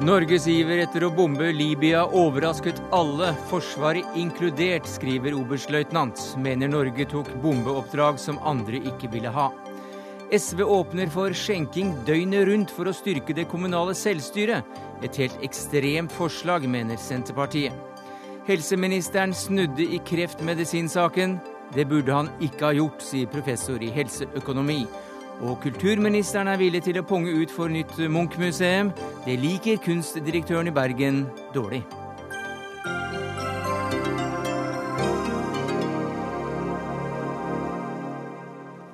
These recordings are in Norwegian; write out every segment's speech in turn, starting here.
Norges iver etter å bombe Libya overrasket alle, Forsvaret inkludert, skriver oberstløytnant. Mener Norge tok bombeoppdrag som andre ikke ville ha. SV åpner for skjenking døgnet rundt for å styrke det kommunale selvstyret. Et helt ekstremt forslag, mener Senterpartiet. Helseministeren snudde i kreftmedisinsaken. Det burde han ikke ha gjort, sier professor i helseøkonomi. Og kulturministeren er villig til å punge ut for nytt Munch-museum. Det liker kunstdirektøren i Bergen dårlig.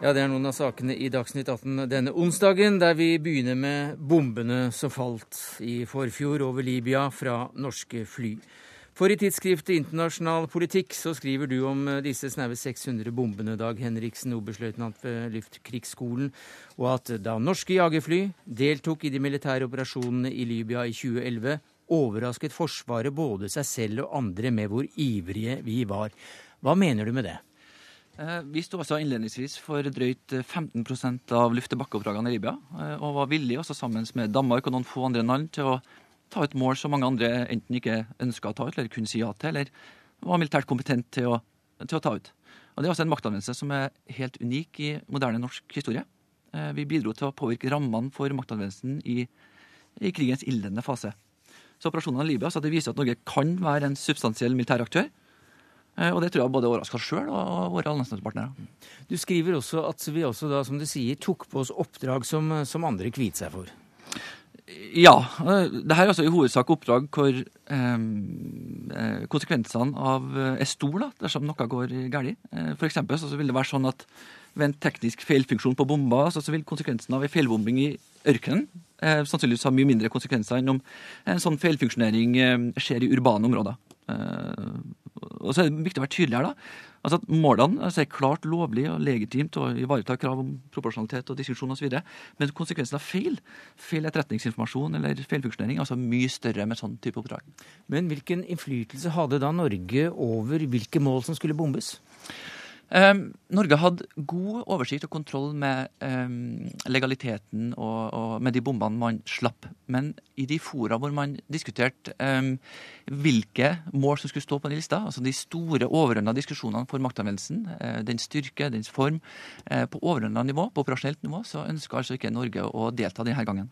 Ja, Det er noen av sakene i Dagsnytt 18 denne onsdagen, der vi begynner med bombene som falt i forfjor over Libya fra norske fly. For i tidsskriftet Internasjonal politikk så skriver du om eh, disse snaue 600 bombene, Dag Henriksen, oberstløytnant ved Luftkrigsskolen, og at da norske jagerfly deltok i de militære operasjonene i Libya i 2011, overrasket Forsvaret både seg selv og andre med hvor ivrige vi var. Hva mener du med det? Eh, vi sto altså innledningsvis for drøyt 15 av luft-til-bakke-oppdragene i Libya, eh, og var villige, også sammen med Danmark og noen få andre land, til å ta et mål som mange andre enten ikke ønska å ta ut, eller kunne si ja til, eller var militært kompetent til å, til å ta ut. Og Det er også en maktanvendelse som er helt unik i moderne norsk historie. Eh, vi bidro til å påvirke rammene for maktanvendelsen i, i krigens ildende fase. Så operasjonene i Libya så det viser at Norge kan være en substansiell militær aktør. Eh, og det tror jeg både overrasker oss sjøl og våre alliansepartnere. Du skriver også at vi også da, som du sier, tok på oss oppdrag som, som andre kviet seg for. Ja. Dette er altså i hovedsak oppdrag hvor eh, konsekvensene av eh, er store dersom noe går galt. Eh, eksempel så vil det være sånn at ved en teknisk feilfunksjon på bomba, så vil konsekvensen av en feilbombing i ørkenen eh, sannsynligvis ha mye mindre konsekvenser enn om en sånn feilfunksjonering eh, skjer i urbane områder. Eh, og så er det viktig å være tydelig her. da, Altså at Målene altså er klart lovlig og legitimt og ivaretar krav om proporsjonalitet og diskusjon osv. Men konsekvensen av feil, feil etterretningsinformasjon eller feilfunksjonering er altså mye større med sånn type oppdrag. Men hvilken innflytelse hadde da Norge over hvilke mål som skulle bombes? Um, Norge hadde god oversikt og kontroll med um, legaliteten og, med de bombene man slapp. Men i de fora hvor man diskuterte um, hvilke mål som skulle stå på den lista, altså de store overordna diskusjonene for maktanvendelsen, uh, den styrke, dens form, uh, på overordna nivå, på operasjonelt nivå, så ønska altså ikke Norge å delta denne gangen.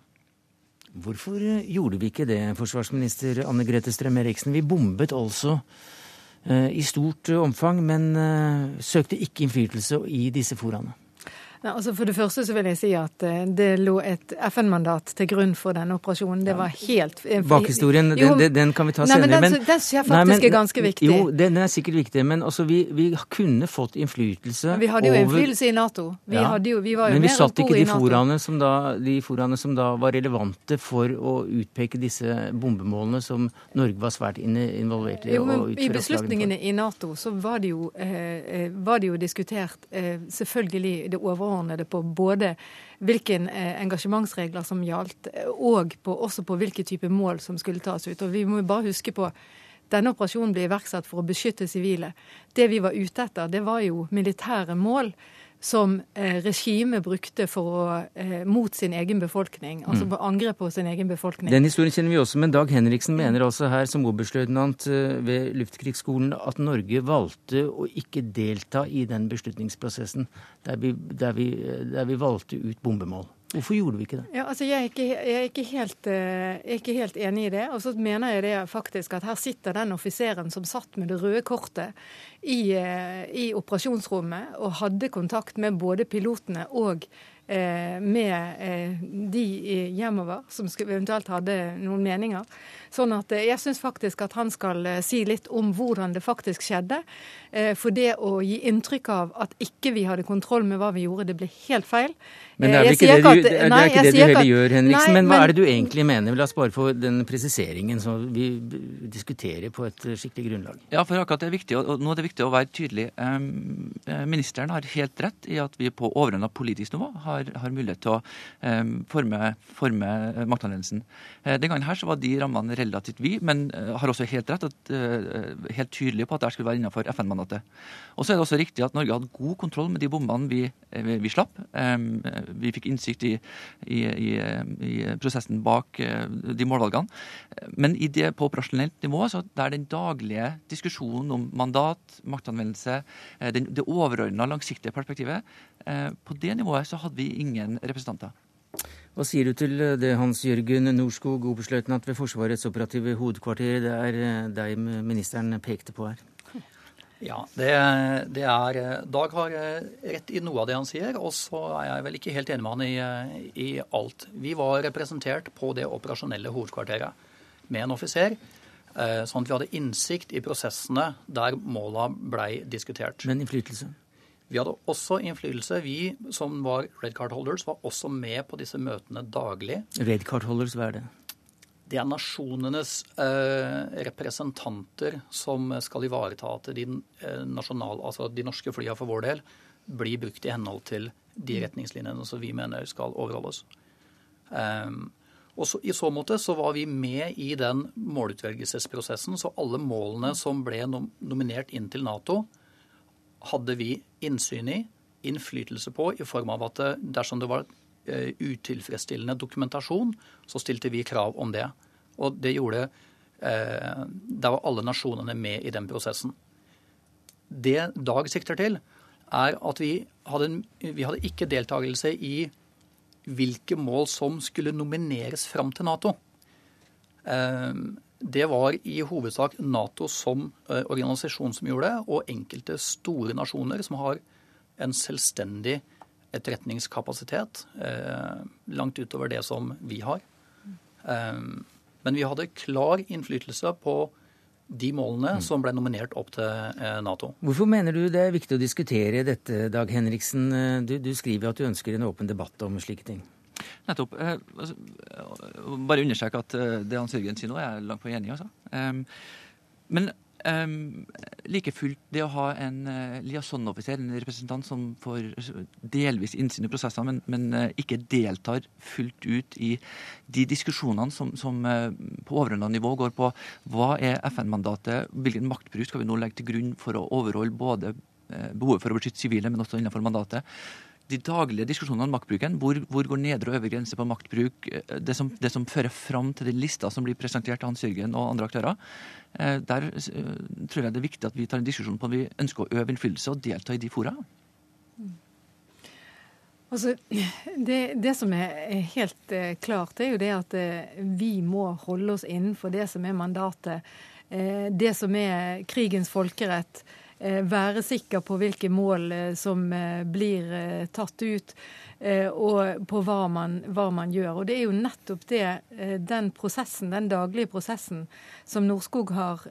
Hvorfor gjorde vi ikke det, forsvarsminister Anne Grete Strøm-Eriksen? Vi bombet altså Eh, i stort omfang, men eh, søkte ikke innflytelse i disse foraene. Nei, altså For det første så vil jeg si at eh, det lå et FN-mandat til grunn for denne operasjonen. Det var helt eh, Bakhistorien, den, den, kan vi ta nei, senere. Men den, den synes jeg faktisk nei, men, er ganske viktig. Jo, den er sikkert viktig, men altså, vi, vi kunne fått innflytelse over Vi hadde jo innflytelse i Nato. Vi, ja, jo, vi var jo men vi satt ikke de foraene, som da, de foraene som da var relevante for å utpeke disse bombemålene som Norge var svært involvert i. Jo, men I beslutningene i Nato så var det jo, eh, eh, var det jo diskutert eh, selvfølgelig det overordnede overordnede på både hvilke eh, engasjementsregler som gjaldt, eh, og på, også på hvilke type mål som skulle tas ut. Og vi må bare huske på denne operasjonen ble iverksatt for å beskytte sivile. Det vi var ute etter, det var jo militære mål som eh, regimet brukte for å, eh, mot sin egen befolkning. Altså mm. angrep på sin egen befolkning. Den historien kjenner vi også, men Dag Henriksen mener altså her som oberstløytnant eh, ved Luftkrigsskolen at Norge valgte å ikke delta i den beslutningsprosessen der vi, der vi, der vi valgte ut bombemål. Hvorfor gjorde vi ikke det? Ja, altså jeg, er ikke, jeg, er ikke helt, eh, jeg, er ikke, helt, enig i det. Og så mener jeg det faktisk at her sitter den offiseren som satt med det røde kortet i, eh, i operasjonsrommet og hadde kontakt med både pilotene og eh, med de hjemover som eventuelt hadde noen meninger. Sånn at jeg syns faktisk at han skal si litt om hvordan det faktisk skjedde. For det å gi inntrykk av at ikke vi hadde kontroll med hva vi gjorde, det ble helt feil. Men det er vel ikke det, du, at, det, ikke det, du heller gjør, Henriksen. Nei, men hva men, er det du egentlig mener? La oss bare få den presiseringen som vi diskuterer på et skikkelig grunnlag. Ja, for akkurat det er viktig, og nå er det viktig å være tydelig. Ministeren har helt rett i at vi på overordna politisk nivå har har, mulighet til å forme, forme maktanvendelsen. Den gangen her så var de rammene relativt vid, men uh, har også helt rett, at, uh, helt tydelig på at det skulle være innenfor FN-mandatet. Og så er det også riktig at Norge hadde god kontroll med de bombene vi, vi, slapp. Vi fikk innsikt i, i, i, i prosessen bak de målvalgene. Men det på operasjonelt nivå, så der den daglige diskusjonen om mandat, maktanvendelse, den, det overordna langsiktige perspektivet. Eh, på det nivået så hadde vi ingen representanter. Hva sier du til det Hans Jørgen Norskog, oberstløytnant ved Forsvarets operative hovedkvarter, det er eh, deg ministeren pekte på her? Ja, det, det, er Dag har rett i noe av det han sier, og så er jeg vel ikke helt enig med han i, i alt. Vi var representert på det operasjonelle hovedkvarteret med en offiser. Eh, sånn at vi hadde innsikt i prosessene der måla blei diskutert. Men innflytelse? Vi hadde også innflytelse. Vi som var red card holders, var også med på disse møtene daglig. Red card holders, hva er det? Det er nasjonenes eh, representanter som skal ivareta at de, eh, nasjonal, altså de norske flyene for vår del blir brukt i henhold til de retningslinjene som vi mener skal overholdes. Um, og så, I så måte så var vi med i den målutvelgelsesprosessen. Så alle målene som ble nominert inn til Nato, hadde vi innsyn i, innflytelse på, i form av at eh, dersom det var uh, utilfredsstillende dokumentasjon, så stilte vi krav om det. Og det gjorde uh, Der var alle nasjonene med i den prosessen. Det Dag sikter til, er at vi hadde, vi hadde ikke deltakelse i hvilke mål som skulle nomineres fram til Nato. Ehm, det var i hovedsak Nato som eh, organisasjon som gjorde det, og enkelte store nasjoner som har en selvstendig etterretningskapasitet eh, langt utover det som vi har. Ehm, men vi hadde klar innflytelse på de målene mm. som ble nominert opp til eh, Nato. Hvorfor mener du det er viktig å diskutere dette, Dag Henriksen? Du, du skriver at du ønsker en åpen debatt om slike ting. Nettopp. Eh, altså, bare understreke at eh, det Hans Jørgen sier nå, er langt på enig i. Altså. men Um, like fullt, det å ha en uh, liaison-offiser, en representant som får delvis innsyn i prosessene, men, men uh, ikke deltar fullt ut i de diskusjonene som, som uh, på overordna nivå går på hva er FN-mandatet, hvilken maktbruk skal vi nå legge til grunn for å overholde både behovet for å beskytte sivile, men også innenfor mandatet de daglige diskusjonene om maktbruken, hvor, hvor går nedre og øvre grense på maktbruk, eh, det som, det som, fører fram til den lista som blir presentert av Hans Jørgen og andre aktører, eh, der eh, tror jeg det er viktig at vi tar en diskusjon på om vi ønsker å øve innflytelse og delta i de fora. Altså, det, det, som er helt klart, er jo det at vi må holde oss innenfor det som er mandatet. det som er krigens folkerett være sikker på hvilke mål eh, som eh, blir tatt ut, og på hva man, hva man, gjør. Og Det er jo nettopp det, den prosessen, den daglige prosessen som Norskog har,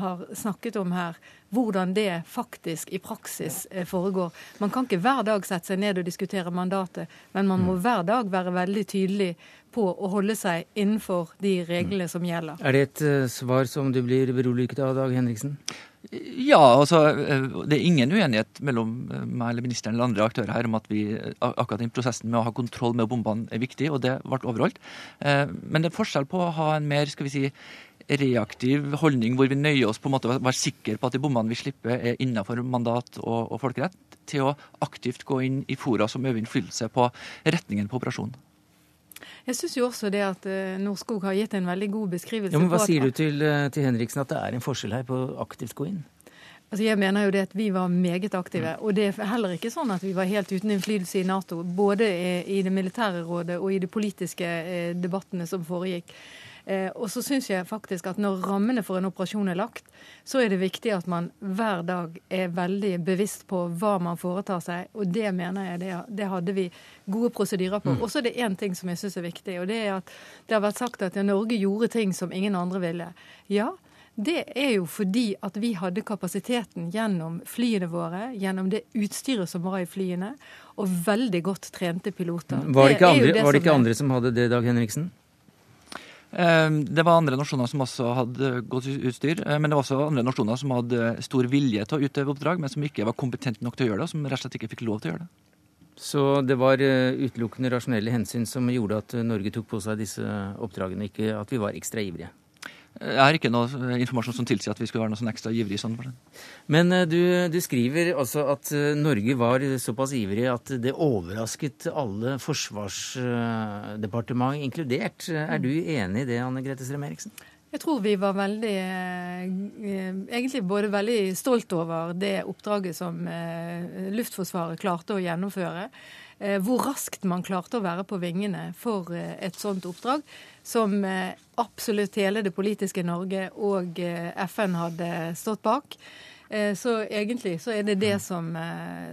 har snakket om her, hvordan det faktisk i praksis foregår. Man kan ikke hver dag sette seg ned og diskutere mandatet, men man må mm. hver dag være veldig tydelig på å holde seg innenfor de reglene som gjelder. Er det et svar som du blir beroliget av, Dag Henriksen? Ja, altså eh, det er ingen uenighet mellom eh, meg eller ministeren eller andre aktører her om at vi, akkurat den prosessen med å ha kontroll med bombene er viktig, og det ble overholdt. Eh, men det er forskjell på å ha en mer skal vi si, reaktiv holdning hvor vi nøyer oss på en måte å være sikre på at de bombene vi slipper er innenfor mandat og, og folkerett, til å aktivt gå inn i fora som øver innflytelse på retningen på operasjonen. Jeg syns jo også det at uh, Norskog har gitt en veldig god beskrivelse. Ja, men Hva sier du til, uh, til, Henriksen, at det er en forskjell her på aktivt gå inn? Altså jeg mener jo det at Vi var meget aktive. Mm. Og det er heller ikke sånn at vi var helt uten innflytelse i Nato. Både i det militære rådet og i de politiske eh, debattene som foregikk. Eh, og så syns jeg faktisk at når rammene for en operasjon er lagt, så er det viktig at man hver dag er veldig bevisst på hva man foretar seg. Og det mener jeg det, det hadde vi gode prosedyrer på. Mm. Og så er det én ting som jeg syns er viktig, og det er at det har vært sagt at Norge gjorde ting som ingen andre ville. Ja, det er jo fordi at vi hadde kapasiteten gjennom flyene våre, gjennom det utstyret som var i flyene, og veldig godt trente piloter. Var det ikke, andre, det var det ikke andre som hadde det, Dag Henriksen? Ehm, det var andre nasjoner som også hadde godt utstyr, eh, men det var også andre nasjoner som hadde stor vilje til å utøve oppdrag, men som ikke var kompetente nok til å gjøre det, og som rett og slett ikke fikk lov til å gjøre det. Så det var utelukkende rasjonelle hensyn som gjorde at Norge tok på seg disse oppdragene, ikke at vi var ekstra ivrige? Jeg har ikke noe informasjon som tilsier at vi skulle være noe sånn ekstra ivrig sånn for det. Men du, du, skriver altså at Norge var såpass ivrig at det overrasket alle forsvarsdepartement inkludert. Er du enig i det, Anne Grete Strøm Eriksen? Jeg tror vi var veldig Egentlig både veldig stolt over det oppdraget som Luftforsvaret klarte å gjennomføre. Hvor raskt man klarte å være på vingene for et sånt oppdrag som eh, absolutt hele det politiske Norge og eh, FN hadde stått bak. Eh, så egentlig så er det det som,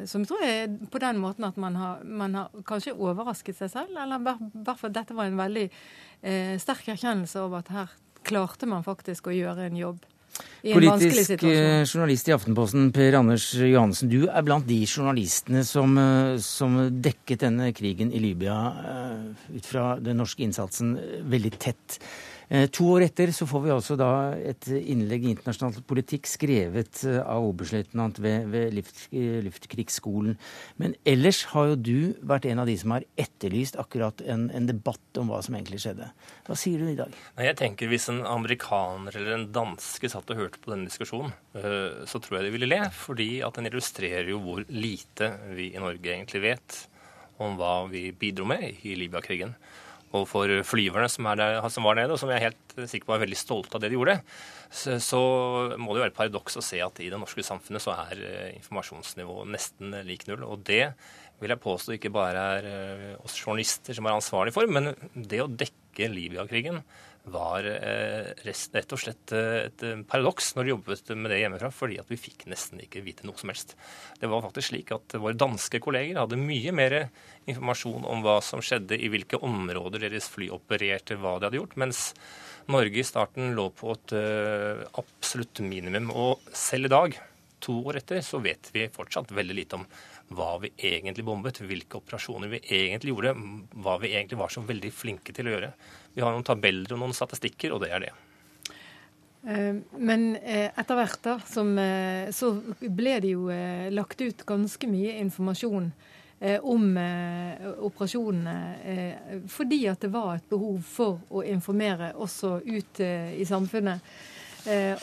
som, tror jeg er på den måten at man har, man har kanskje overrasket seg selv. Eller i hvert fall dette var en veldig sterk erkjennelse over at her klarte man faktisk å gjøre en jobb. Politisk eh, journalist i Aftenposten, Per Anders Johansen. Du er blant de journalistene som, eh, som dekket denne krigen i Libya eh, ut fra den norske innsatsen veldig tett. Eh, to år etter så får vi altså da et innlegg i internasjonal politikk skrevet eh, av oberstløytnant ved, ved eh, Luftkrigsskolen. Men ellers har jo du vært en av de som har etterlyst akkurat en, en debatt om hva som egentlig skjedde. Hva sier du i dag? Jeg tenker Hvis en amerikaner eller en danske satt og hørte på denne diskusjonen, så tror jeg de ville le. Fordi at den illustrerer jo hvor lite vi i Norge egentlig vet om hva vi bidro med i Libya-krigen og for flyverne som, der, som, var nede, og som jeg er helt sikker på er veldig stolte av det de gjorde, så, så, må det jo være paradoks å se at i det norske samfunnet så er uh, informasjonsnivået nesten lik null. Og det vil jeg påstå ikke bare er uh, oss journalister som er ansvarlig for, men det å dekke Libya-krigen var eh, rett og slett eh, et paradoks når de jobbet med det hjemmefra, fordi at vi fikk nesten ikke vite noe som helst. Det var faktisk slik at våre danske kolleger hadde mye mer informasjon om hva som skjedde, i hvilke områder deres fly opererte, hva de hadde gjort, mens Norge i starten lå på et absolutt minimum. Og selv i dag, to år etter, så vet vi fortsatt veldig lite om hva vi egentlig bombet, hvilke operasjoner vi egentlig gjorde, hva vi egentlig var så veldig flinke til å gjøre. Vi har noen tabeller og noen statistikker, og det er det. Eh, men eh, etter hvert da, som, eh, så ble det jo lagt ut ganske mye informasjon om operasjonene, fordi at det var et behov for å informere også ut i samfunnet.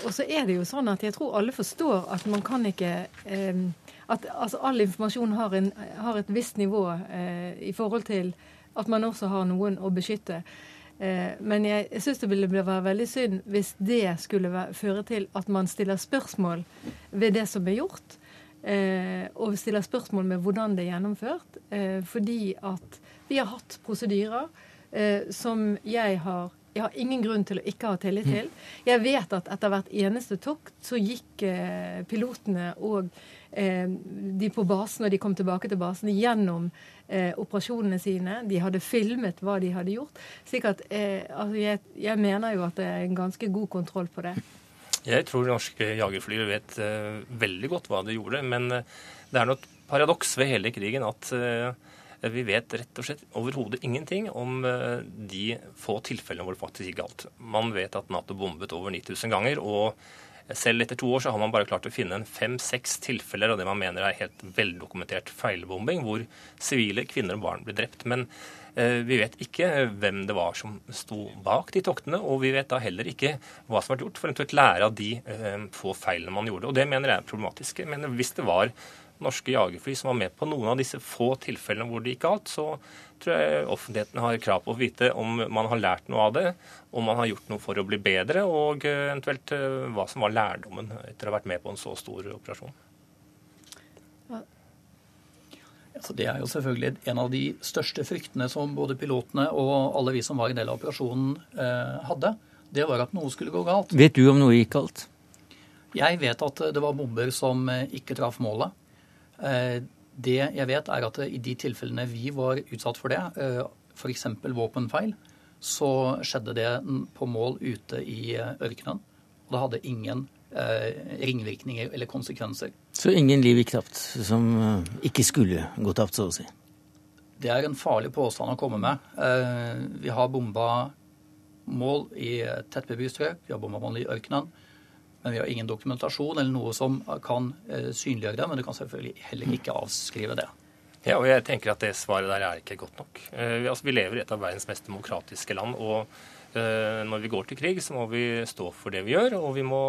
Og så er det jo sånn at jeg tror alle forstår at man kan ikke At altså, all informasjon har, en, har et visst nivå i forhold til at man også har noen å beskytte. Eh, men jeg, jeg syns det ville være veldig synd hvis det skulle være, føre til at man stiller spørsmål ved det som er gjort, eh, og stiller spørsmål med hvordan det er gjennomført. Eh, fordi at vi har hatt prosedyrer som jeg har jeg har ingen grunn til å ikke ha tillit til. Jeg vet at etter hvert eneste tokt så gikk pilotene og de på basen, og de kom tilbake til basen, gjennom eh, operasjonene sine. De hadde filmet hva de hadde gjort. slik at eh, altså jeg, jeg, mener jo at det er en ganske god kontroll på det. Jeg tror norske jagerfly vet eh, veldig godt hva de gjorde. Men uh, det er noe paradoks ved hele krigen at uh, vi vet rett og slett overhodet ingenting om de få tilfellene hvor det faktisk gikk galt. Man vet at Nato bombet over 9000 ganger. og selv etter to år så har man bare klart å finne fem-seks tilfeller av det man mener er helt veldokumentert feilbombing, hvor sivile kvinner og barn blir drept. Men eh, vi vet ikke hvem det var som sto bak de toktene, og vi vet da heller ikke hva som har vært gjort for eventuelt lære av de eh, få feilene man gjorde. Og det mener jeg er problematisk. Men hvis det var norske jagerfly som var med på noen av disse få tilfellene hvor det gikk galt, så tror jeg offentligheten har krav på å vite om man har lært noe av det, om man har gjort noe for å bli bedre, og eventuelt eh, hva som var lærdommen etter å ha vært med på en så stor operasjon. Så det er jo selvfølgelig en av de største fryktene som både pilotene og alle vi som var en del av operasjonen, eh, hadde. Det var at noe skulle gå galt. Vet du om noe gikk galt? Jeg vet at det var bomber som eh, ikke traff målet. Det jeg vet, er at i de tilfellene vi var utsatt for det, eh, f.eks. våpenfeil, så skjedde det på mål ute i eh, ørkenen. Og det hadde ingen eh, ringvirkninger eller konsekvenser. Så ingen liv gikk tapt som ikke skulle gå tapt, så å si? Det er en farlig påstand å komme med. Vi har bomba mål i tettbebygde strøk, vi har bomba mål i ørkenen. Men vi har ingen dokumentasjon eller noe som kan eh, synliggjøre det. Men du kan selvfølgelig heller ikke avskrive det. Ja, og jeg tenker at det svaret der er ikke godt nok. Eh, vi, altså, vi lever i et av verdens mest demokratiske land. og eh, når vi går til krig, så må vi stå for det vi gjør, og vi må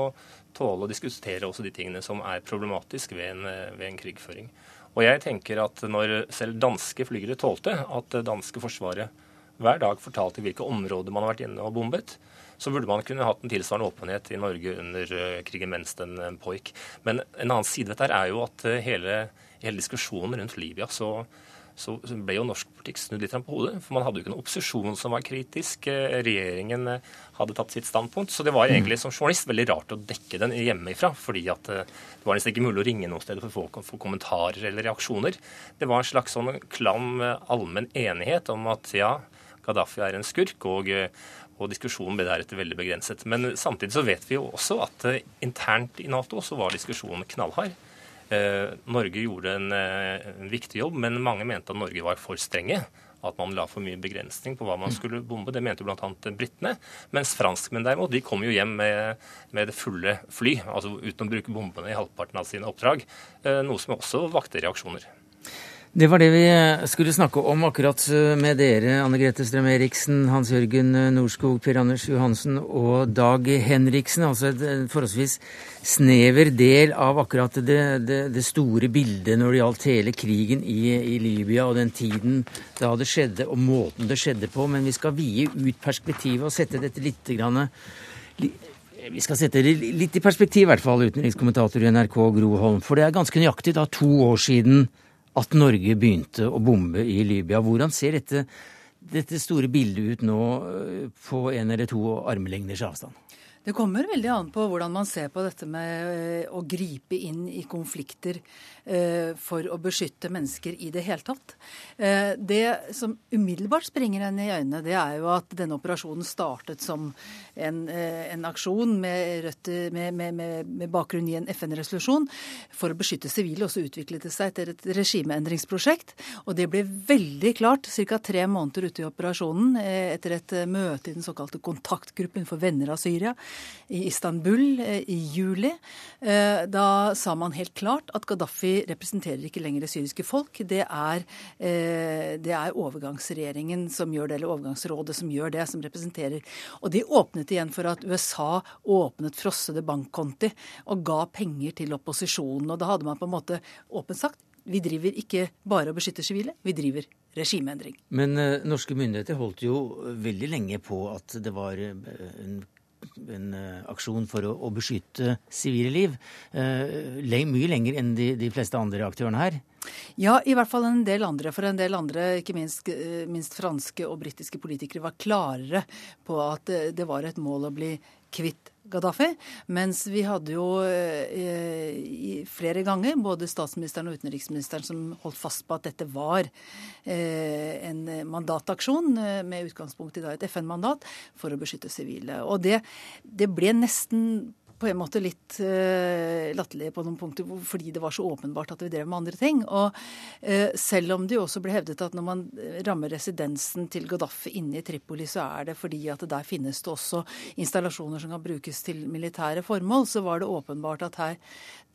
tåle å diskutere også de tingene som er problematisk ved en, ved en krigføring. Og jeg tenker at når selv danske flygere tålte at det danske forsvaret hver dag fortalte hvilke områder man har vært inne og bombet, så burde man kunne hatt en tilsvarende åpenhet i Norge under eh, krigen mens den eh, pågikk. Men en annen side ved dette er jo at hele, hele diskusjonen rundt Libya så så ble jo norsk politikk snudd litt på hodet. For man hadde jo ikke noen opposisjon som var kritisk. Eh, regjeringen eh, hadde tatt sitt standpunkt. Så det var egentlig som journalist veldig rart å dekke den hjemmefra. Fordi at eh, det var nesten ikke mulig å ringe noe sted for å få kommentarer eller reaksjoner. Det var en slags sånn klam allmenn enighet om at ja, Gaddafi er en skurk. og og diskusjonen ble deretter veldig begrenset. Men samtidig så vet vi jo også at internt i Nato så var diskusjonen knallhard. Eh, Norge gjorde en, eh, en, viktig jobb, men mange mente at Norge var for strenge. At man la for mye begrensning på hva man skulle bombe. Det mente jo bl.a. britene. Mens franskmenn derimot, de kom jo hjem med, med, det fulle fly, altså uten å bruke bombene i halvparten av sine oppdrag. Eh, noe som også vakte reaksjoner. Det var det vi eh, skulle snakke om akkurat eh, med dere, Anne Grete Strøm Eriksen, Hans Jørgen eh, Norskog, Per Anders Johansen og Dag Henriksen. Altså en forholdsvis snever del av akkurat det, det, det store bildet når det gjaldt hele krigen i, i, Libya og den tiden da det skjedde, og måten det skjedde på. Men vi skal vie ut perspektivet og sette dette litt grann, vi skal sette det litt i perspektiv, i hvert fall, utenrikskommentator i NRK Gro Holm. For det er ganske nøyaktig da to år siden at Norge begynte å bombe i Libya. Hvordan ser dette, dette store bildet ut nå eh, på en eller to armlengders avstand? Det kommer veldig an på hvordan man ser på dette med eh, å gripe inn i konflikter for å beskytte mennesker i det hele tatt. Eh, det som umiddelbart springer henne i øynene, det er jo at denne operasjonen startet som en, en aksjon med, rødt, med, med, med, bakgrunn i en FN-resolusjon for å beskytte sivile, og så utviklet det seg til et regimeendringsprosjekt. Og det ble veldig klart ca. tre måneder ute i operasjonen etter et møte i den såkalte kontaktgruppen for venner av Syria i Istanbul eh, i juli. Eh, da sa man helt klart at Gaddafi representerer ikke lenger det syriske folk. Det er, eh, det er overgangsregjeringen som gjør det, eller overgangsrådet som gjør det, som representerer. Og de åpnet igjen for at USA åpnet frossede bankkonti og ga penger til opposisjonen. Og da hadde man på en måte åpent sagt vi driver ikke bare og beskytter sivile, vi driver regimeendring. Men uh, norske myndigheter holdt jo veldig lenge på at det var en en uh, aksjon for å, å beskytte sivile liv. Uh, mye lenger enn de, de, fleste andre aktørene her. Ja, i hvert fall en del andre. For en del andre, ikke minst, eh, minst franske og britiske politikere, var klarere på at det var et mål å bli kvitt Gaddafi. Mens vi hadde jo eh, flere ganger både statsministeren og utenriksministeren som holdt fast på at dette var eh, en mandataksjon eh, med utgangspunkt i da, et FN-mandat for å beskytte sivile. Og det, det ble nesten på en måte litt uh, latterlig på noen punkter fordi det var så åpenbart at vi drev med andre ting. Og uh, selv om det jo også ble hevdet at når man eh, rammer residensen til Gaddafi inne i Tripoli, så er det fordi at der finnes det også installasjoner som kan brukes til militære formål, så var det åpenbart at her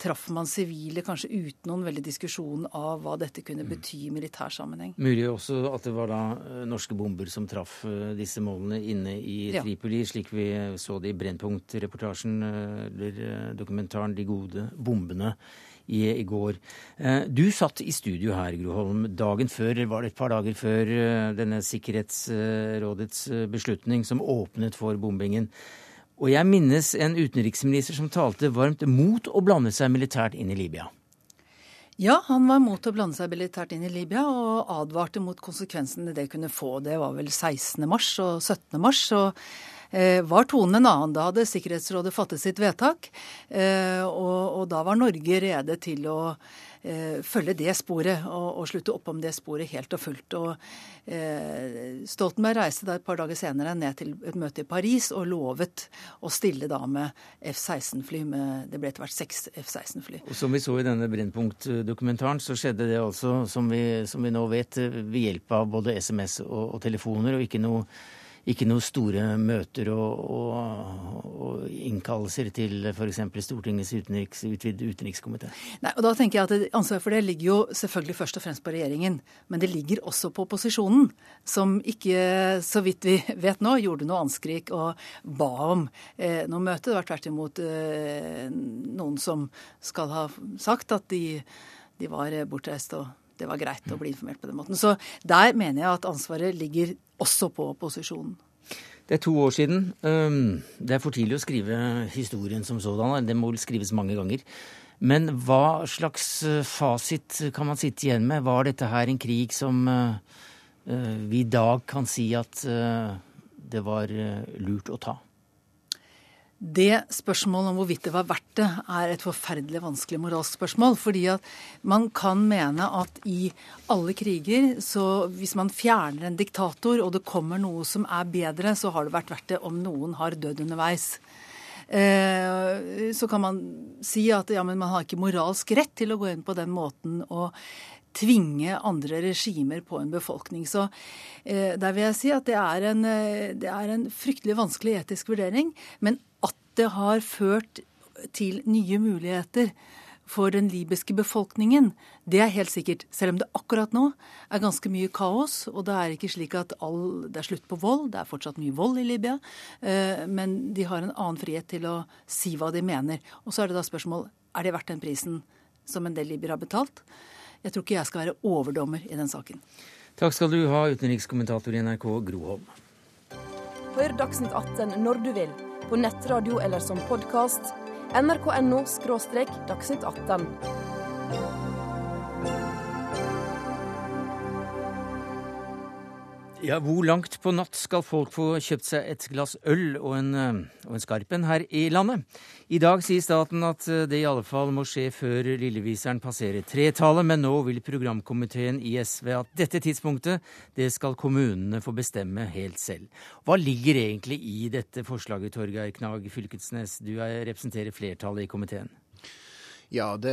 traff man sivile kanskje uten noen veldig diskusjon av hva dette kunne mm. bety i militær sammenheng. Mulig også at det var da norske bomber som traff disse målene inne i Tripoli, ja. slik vi så det i Brennpunkt-reportasjen eller eh, dokumentaren 'De gode bombene' i, i, går. Eh, du satt i studio her, Groholm, dagen før, var det et par dager før eh, denne Sikkerhetsrådets beslutning som åpnet for bombingen. Og jeg minnes en utenriksminister som talte varmt mot å blande seg militært inn i Libya. Ja, han var mot å blande seg militært inn i Libya og advarte mot konsekvensene det kunne få. Det var vel 16. mars og 17. mars. og var tonen en annen. Da hadde Sikkerhetsrådet fattet sitt vedtak, eh, og, og da var Norge rede til å eh, følge det sporet og, og, slutte opp om det sporet helt og fullt. Og eh, Stoltenberg reiste da et par dager senere ned til et møte i Paris og lovet å stille da med F-16-fly. Det ble etter hvert seks F-16-fly. Og Som vi så i denne Brennpunkt-dokumentaren, så skjedde det altså, som vi, som vi, nå vet, ved hjelp av både SMS og, og telefoner, og ikke noe ikke noen store møter og, og, og innkallelser til f.eks. Stortingets utenriks, utenrikskomité? Nei, og da tenker jeg at Ansvaret for det ligger jo selvfølgelig først og fremst på regjeringen. Men det ligger også på opposisjonen, som ikke, så vidt vi vet nå, gjorde noe anskrik og ba om eh, noe møte. Det var tvert imot eh, noen som skal ha sagt at de, de var bortreist og det var greit å bli informert på den måten. Så der mener jeg at ansvaret ligger også på opposisjonen. Det er to år siden. Det er for tidlig å skrive historien som sådan. Det må vel skrives mange ganger. Men hva slags eh, fasit kan man sitte igjen med? Var dette her en krig som eh, eh, vi i dag kan si at det var lurt å ta? Det spørsmålet om hvorvidt det var verdt det, er et forferdelig vanskelig moralsk spørsmål. Fordi at man kan mene at i alle kriger, så hvis man fjerner en diktator, og det kommer noe som er bedre, så har det vært verdt det om noen har dødd underveis. Eh, så kan man si at ja, men man har ikke moralsk rett til å gå inn på den måten og tvinge andre regimer på en befolkning. Så eh, der vil jeg si at det er, en, eh, det er en fryktelig vanskelig etisk vurdering. Men at det har ført til nye muligheter for den libyske befolkningen, det er helt sikkert. Selv om det akkurat nå er ganske mye kaos. Og det er ikke slik at all, det er slutt på vold. Det er fortsatt mye vold i Libya. Eh, men de har en annen frihet til å si hva de mener. Og så er det da spørsmål er det verdt den prisen som en del libyere har betalt. Jeg tror ikke jeg skal være overdommer i den saken. Takk skal du ha, utenrikskommentator i NRK Gro Hør Dagsnytt 18 når du vil, på nettradio eller som podkast. nrk.no – dagsnytt 18. Ja, Hvor langt på natt skal folk få kjøpt seg et glass øl og en, eh, og en skarpen her i landet? I dag sier staten at eh, det i alle fall må skje før lilleviseren passerer tretallet, men nå vil programkomiteen i SV at dette tidspunktet det skal kommunene få bestemme helt selv. Hva ligger egentlig i dette forslaget, Torgeir Knag Fylkesnes, du representerer flertallet i komiteen? Ja, det,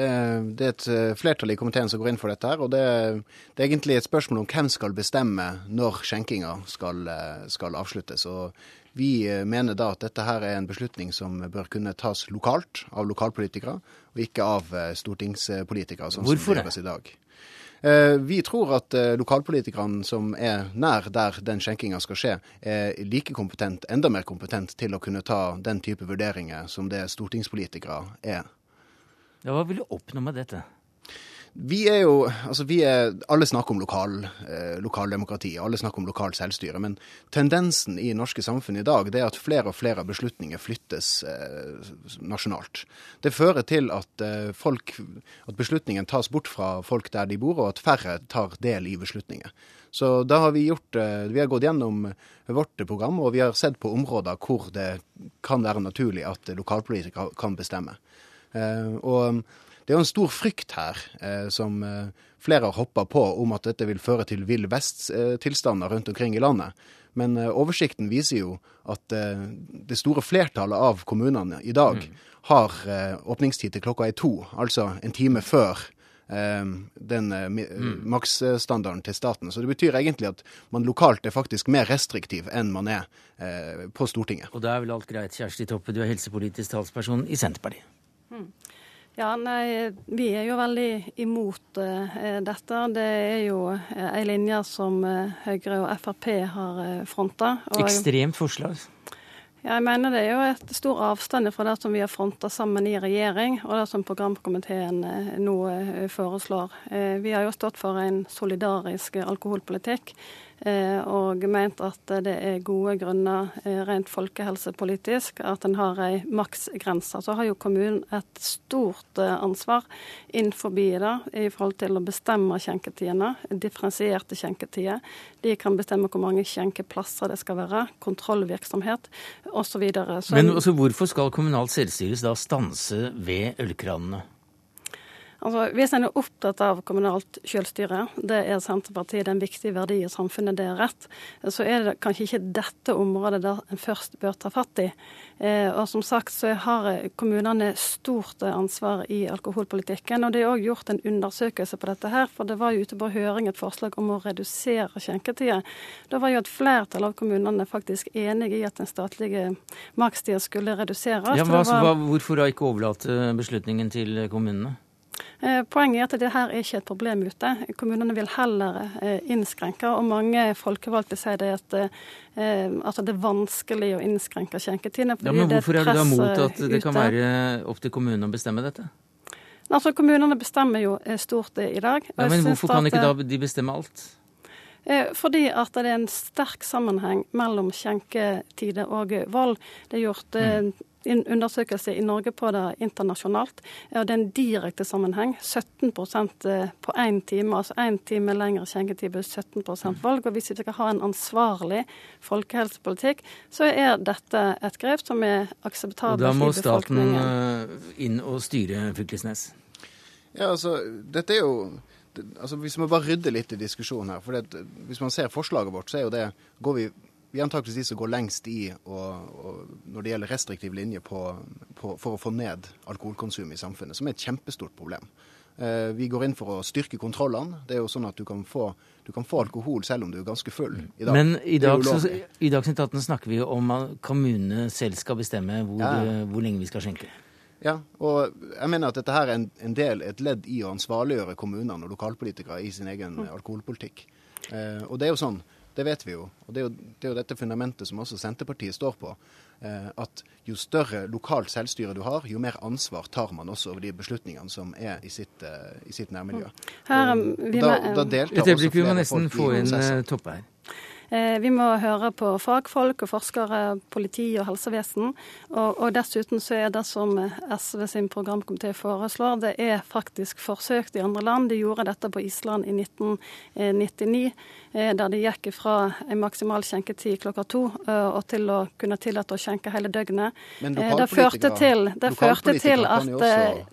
det, er et eh, flertall i komiteen som går inn for dette. her, og det, det, er egentlig et spørsmål om hvem skal bestemme når skjenkinga skal, eh, skal, avsluttes. og Vi eh, mener da at dette her er en beslutning som bør kunne tas lokalt, av lokalpolitikere, og ikke av stortingspolitikere, sånn Hvorfor som det gjøres i dag. Vi tror at lokalpolitikerne som er nær der den skjenkinga skal skje, er like kompetent, enda mer kompetent til å kunne ta den type vurderinger som det stortingspolitikere er. Ja, hva vil du oppnå med dette? Vi er jo Altså, vi er Alle snakker om lokal, eh, lokaldemokrati, alle snakker om lokalt selvstyre. Men tendensen i norske samfunn i dag det er at flere og flere beslutninger flyttes eh, nasjonalt. Det fører til at, eh, folk, at beslutningen tas bort fra folk der de bor, og at færre tar del i beslutninger. Så da har vi gjort eh, Vi har gått gjennom vårt program, og vi har sett på områder hvor det kan være naturlig at lokalpolitikere kan bestemme. Eh, og um, det er jo en stor frykt her, eh, som eh, flere har hoppa på, om at dette vil føre til vill vest-tilstander rundt omkring i landet. Men oversikten viser jo at det store flertallet av kommunene i dag mm. har åpningstid til klokka er to, altså en time før den mm. maksstandarden til staten. Så det betyr egentlig at man lokalt er faktisk mer restriktiv enn man er på Stortinget. Og da er vel alt greit. Kjersti Toppe, du er helsepolitisk talsperson i Senterpartiet. Ja, nei, Vi er jo veldig imot eh, dette. Det er jo ei linje som eh, Høyre og Frp har eh, fronta. Ekstremt forslag. Ja, jeg mener det er jo et stor avstand fra det som vi har fronta sammen i regjering, og det som programkomiteen nå foreslår. Vi har jo stått for en solidarisk alkoholpolitikk. Eh, og ment at det er gode grunner eh, rent folkehelsepolitisk at en har ei maksgrense. Så har jo kommunen et stort ansvar ansvar innenfor det i forhold til å bestemme skjenketidene, differensierte skjenketider. De kan bestemme hvor mange skjenkeplasser det skal være, kontrollvirksomhet osv. Men altså, hvorfor skal kommunalt selvstyre da stanse ved ølkranene? Altså, Hvis en er opptatt av kommunalt selvstyre, det er Senterpartiet det er en viktig verdi i samfunnet, det er rett, så er det kanskje ikke dette området der en først bør ta fatt i. Eh, og som sagt så har kommunene stort ansvar i alkoholpolitikken. Og det er òg gjort en undersøkelse på dette her, for det var jo ute på høring et forslag om å redusere skjenketida. Da var jo et flertall av kommunene faktisk enig i at den statlige makstida skulle reduseres. Ja, hva, var... Hvorfor da ikke overlate beslutningen til kommunene? Eh, poenget er at det her er ikke et problem ute. Kommunene vil heller eh, innskrenke, og mange folkevalgte sier det at eh, altså det er vanskelig å innskrenke skjenketidene. Ja, men hvorfor er det da mot at det kan være opp til kommunene å bestemme dette? Altså, Kommunene bestemmer jo stort i dag. Ja, men Hvorfor kan ikke da de bestemme alt? Fordi at det er en sterk sammenheng mellom skjenketider og vold. Det er gjort mm undersøkelse i Norge på det internasjonalt. og Det er en direkte sammenheng. 17 eh, på én time, altså én time lengre skjenketid blir 17% valg. Og hvis vi skal ha en ansvarlig folkehelsepolitikk, så er dette et grep som er akseptabelt i befolkningen. Da må staten eh, inn og styre Fylkesnes? Ja, altså, dette er jo altså Hvis vi bare rydder litt i diskusjonen her. for det, Hvis man ser forslaget vårt, så er jo det går vi vi er antakeligvis de som går lengst i og, og når det gjelder restriktiv linje på, på, for å få ned alkoholkonsum i samfunnet, som er et kjempestort problem. Eh, vi går inn for å styrke kontrollene. Det er jo sånn at du kan få, du kan få alkohol selv om du er ganske full. I dag. Men i dag, så, i Dagsnytt 18 snakker vi om at kommunene selv skal bestemme hvor, ja. hvor, lenge vi skal skjenke. Ja, og jeg mener at dette her er en, en del, et ledd i å ansvarliggjøre kommunene og lokalpolitikere i sin egen mm. alkoholpolitikk. Eh, og det er jo sånn det vet vi jo. Og det er jo, det er jo dette fundamentet som også Senterpartiet står på. Eh, at jo større lokalt selvstyre du har, jo mer ansvar tar man også over de beslutningene som er i sitt, eh, i sitt nærmiljø. Her, vi, da, da deltar også flere folk i prosessen. Vi må nesten få inn eh, Toppe her. Eh, vi må høre på fagfolk og forskere, politi og helsevesen. Og, og dessuten så er det som SV sin programkomité foreslår, det er faktisk forsøkt i andre land. De gjorde dette på Island i 1999, eh, der de gikk fra en maksimal skjenketid klokka to eh, og til å kunne tillate å skjenke hele døgnet. Det førte til, det førte at,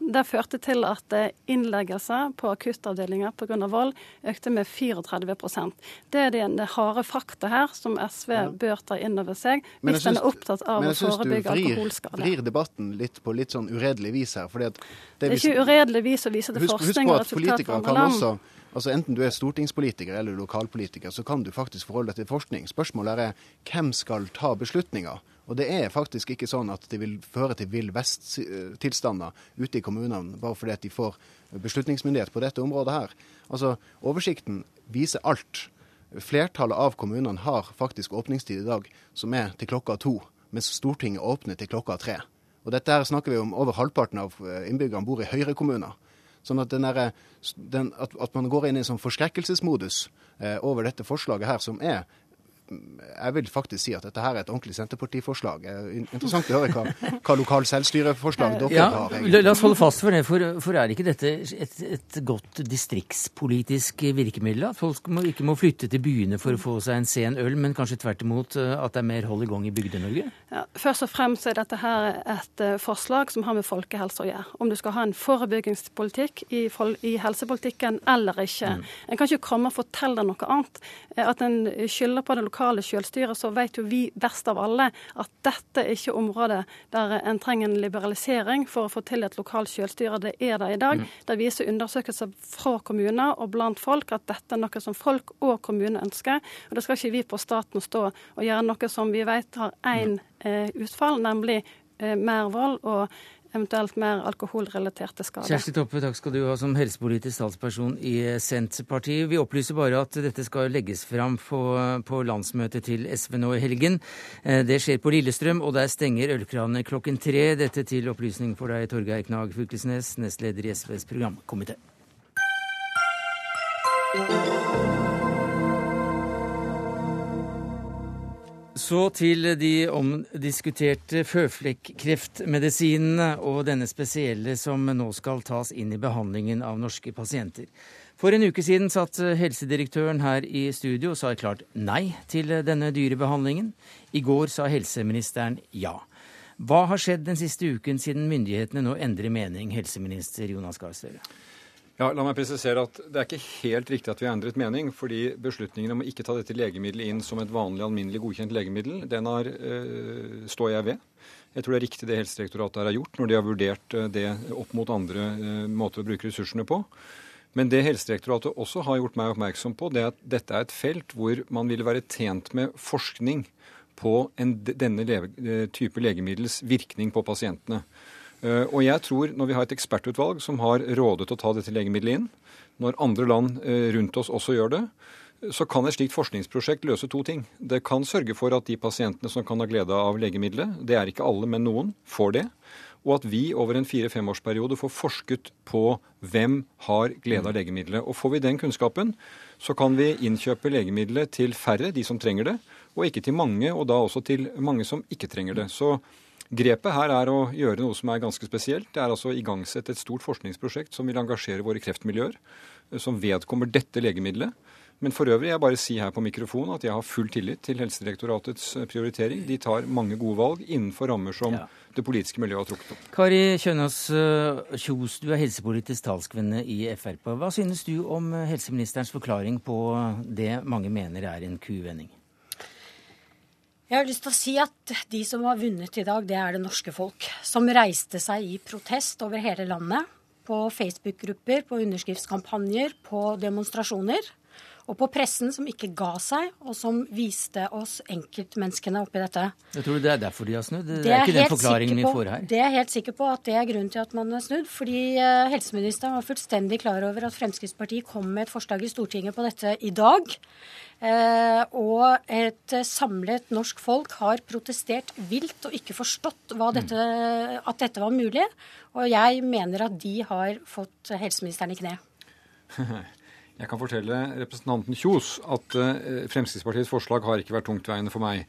det førte til at innleggelser på akuttavdelinger pga. vold økte med 34% Det er det, harde fakta her som SV ja. bør ta inn over seg hvis en er opptatt av å forebygge alkoholskade. Men jeg syns du vrir debatten litt på litt sånn uredelig vis her. det, det, er ikke uredelig vis å vise til husk, forskning husk og fra andre land. Også, altså Enten du er stortingspolitiker eller lokalpolitiker, så kan du faktisk forholde deg til forskning. Spørsmålet er hvem skal ta beslutninger? Og det er faktisk ikke sånn at det vil føre til vill vest-tilstander ute i kommunene bare fordi at de får beslutningsmyndighet på dette området her. Altså, Oversikten viser alt. Flertallet av kommunene har faktisk åpningstid i dag som er til klokka to, mens Stortinget åpner til klokka tre. Og dette her snakker vi om over halvparten av eh, innbyggerne bor i Høyre-kommuner. Sånn at, der, den, at, at, man går inn i en sånn forskrekkelsesmodus eh, over dette forslaget her, som er jeg vil faktisk si at dette her er et ordentlig Senterpartiforslag. Interessant å høre hva, hva lokal selvstyreforslag dere ja, har. Egentlig. La oss holde fast for det, for, for er ikke dette et, et, godt distriktspolitisk virkemiddel? At folk må, ikke må flytte til byene for å få seg en sen øl, men kanskje tvert imot eh, at det er mer hold i gang i Bygde-Norge? Ja, først og fremst er dette her et forslag som har med folkehelse å gjøre. Om du skal ha en forebyggingspolitikk i, i helsepolitikken eller ikke. Mm. En kan ikke komme og fortelle noe annet. At en skylder på det lokale selvstyret, så vet jo vi best av alle at dette er ikke området der en trenger en liberalisering for å få til et lokalt selvstyre. Det er det i dag. Mm. Det viser undersøkelser fra kommuner og blant folk at dette er noe som folk og kommuner ønsker. Og det skal ikke vi på staten stå og gjøre noe som vi vet har én eh, utfall, nemlig eh, mer vold og eventuelt mer alkoholrelaterte skader. Kjersti Toppe, takk skal du ha som helsepolitisk statsperson i Senterpartiet. Vi opplyser bare at dette skal legges fram på, på landsmøtet til SV nå i helgen. Eh, det skjer på Lillestrøm, og der stenger ølkranene klokken tre. Dette til opplysning for deg, Torgeir Knag Fylkesnes, nestleder i SVs programkomité. Så til de omdiskuterte føflekkreftmedisinene og denne spesielle som nå skal tas inn i behandlingen av norske pasienter. For en uke siden satt helsedirektøren her i studio og sa klart nei til denne dyre behandlingen. I går sa helseministeren ja. Hva har skjedd den siste uken siden myndighetene nå endrer mening, helseminister Jonas Gahr Støre? Ja, la meg presisere at Det er ikke helt riktig at vi har endret mening. fordi Beslutningen om å ikke ta dette legemiddelet inn som et vanlig alminnelig godkjent legemiddel, den har, øh, står jeg ved. Jeg tror det er riktig det Helsedirektoratet har gjort når de har vurdert det opp mot andre øh, måter å bruke ressursene på. Men det Helsedirektoratet også har gjort meg oppmerksom på, det er at dette er et felt hvor man ville være tjent med forskning på en, denne type legemiddels virkning på pasientene. Eh, og jeg tror når vi har et ekspertutvalg som har rådet å ta dette legemiddelet inn, når andre land eh, rundt oss også gjør det, så kan et slikt forskningsprosjekt løse to ting. Det kan sørge for at de pasientene som kan ha glede av legemiddelet, det er ikke alle, men noen, får det. Og at vi over en fire-femårsperiode får forsket på hvem har glede av legemiddelet. Og får vi den kunnskapen, så kan vi innkjøpe legemiddelet til færre, de som trenger det, og ikke til mange, og da også til mange som ikke trenger det. Så Grepet her er å gjøre noe som er ganske spesielt. Det er altså å igangsette et stort forskningsprosjekt som vil engasjere våre kreftmiljøer, eh, som vedkommer dette legemiddelet. Men for øvrig jeg bare si her på mikrofonen at jeg har full tillit til Helsedirektoratets eh, prioritering. De tar mange gode valg innenfor rammer som ja. det politiske miljøet har trukket opp. Kari Kjønaas eh, Kjos, du er helsepolitisk talskvinne i Frp. Hva synes du om helseministerens forklaring på det mange mener er en kuvending? Jeg har lyst til å si at de som har vunnet i dag, det er det norske folk. Som reiste seg i protest over hele landet. På Facebook-grupper, på underskriftskampanjer, på demonstrasjoner og på pressen som ikke ga seg, og som viste oss enkeltmenneskene oppi dette. Jeg tror det er derfor de har snudd? Det, det er, ikke den forklaringen vi får her? Det er jeg helt sikker på at det er grunnen til at man har snudd. Fordi uh, helseministeren var fullstendig klar over at Fremskrittspartiet kom med et forslag i Stortinget på dette i dag. Uh, og et samlet norsk folk har protestert vilt og ikke forstått dette, mm. at dette var mulig. Og jeg mener at de har fått helseministeren i kne. Jeg kan fortelle representanten Kjos at uh, Fremskrittspartiets forslag har ikke vært tungtveiende for meg.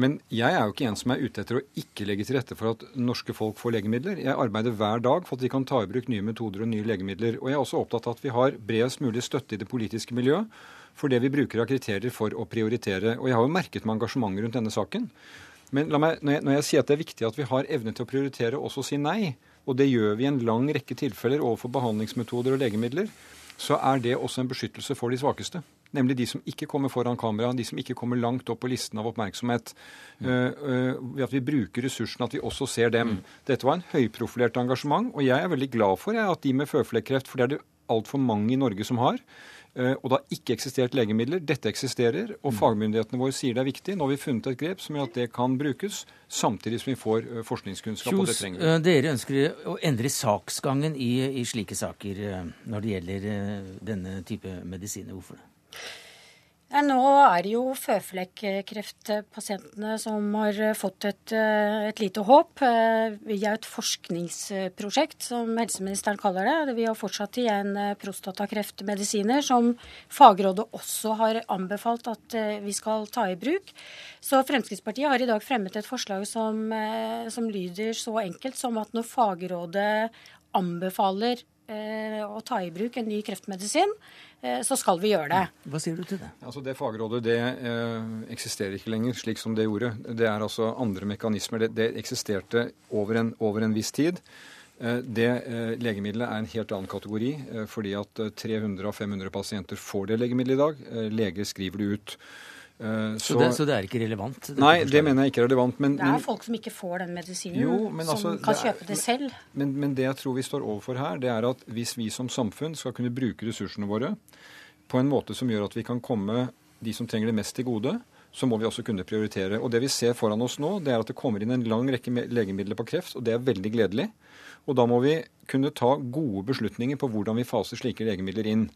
Men jeg er jo ikke en som er ute etter å ikke legge til rette for at norske folk får legemidler. Jeg arbeider hver dag for at vi kan ta i bruk nye metoder og nye legemidler. Og jeg er også opptatt av at vi har bredest mulig støtte i det politiske miljøet for det vi bruker av kriterier for å prioritere. Og jeg har jo merket meg engasjementet rundt denne saken. Men meg, når, jeg, når jeg sier at det er viktig at vi har evne til å prioritere, også si nei, og det gjør vi i en lang rekke tilfeller overfor behandlingsmetoder og legemidler, så er det også en beskyttelse for de svakeste. Nemlig de som ikke kommer foran kamera, de som ikke kommer langt opp på listen av oppmerksomhet. Mm. Uh, uh, at vi bruker ressursene, at vi også ser dem. Mm. Dette var en høyprofilert engasjement, og jeg er veldig glad for jeg, at de med føflekkreft, for det er det altfor mange i Norge som har, Eh, og det har ikke eksistert legemidler. Dette eksisterer, og mm. fagmyndighetene våre sier det er viktig. Nå har vi funnet et grep som gjør at det kan brukes, samtidig som vi får eh, forskningskunnskap. Kjos, og det trenger vi. Eh, dere ønsker å endre saksgangen i, i slike saker når det gjelder denne type medisiner. Hvorfor det? Ja, nå er det jo føflekkreftpasientene som har fått et, eh, et, lite håp eh, via et forskningsprosjekt, som helseministeren kaller det. Vi har fortsatt igjen eh, prostatakreftmedisiner, som fagrådet også har anbefalt at vi skal ta i bruk. Så Fremskrittspartiet har i dag fremmet et forslag som, som lyder så enkelt som at når fagrådet anbefaler å ta i bruk en ny kreftmedisin, så skal vi gjøre det. Hva sier du til det? Altså Det fagrådet det eh, eksisterer ikke lenger slik som det gjorde. Det er altså andre mekanismer. Det, det eksisterte over en, over en, viss tid. Eh, det eh, legemiddelet er en helt annen kategori, eh, fordi at 300 av 500 pasienter får det legemiddelet i dag. Eh, leger skriver det ut. Så, så, det, så, det, er ikke relevant? Nei, det mener jeg ikke er relevant. Men, det er folk som ikke får den medisinen, jo, som altså, kan kjøpe det, det selv. Men, men, det jeg tror vi står overfor her, det er at hvis vi som samfunn skal kunne bruke ressursene våre på en måte som gjør at vi kan komme de som trenger det mest til gode, så må vi også kunne prioritere. Og Det vi ser foran oss nå, det er at det kommer inn en lang rekke legemidler på kreft, og det er veldig gledelig. Og da må vi kunne ta gode beslutninger på hvordan vi faser slike legemidler inn.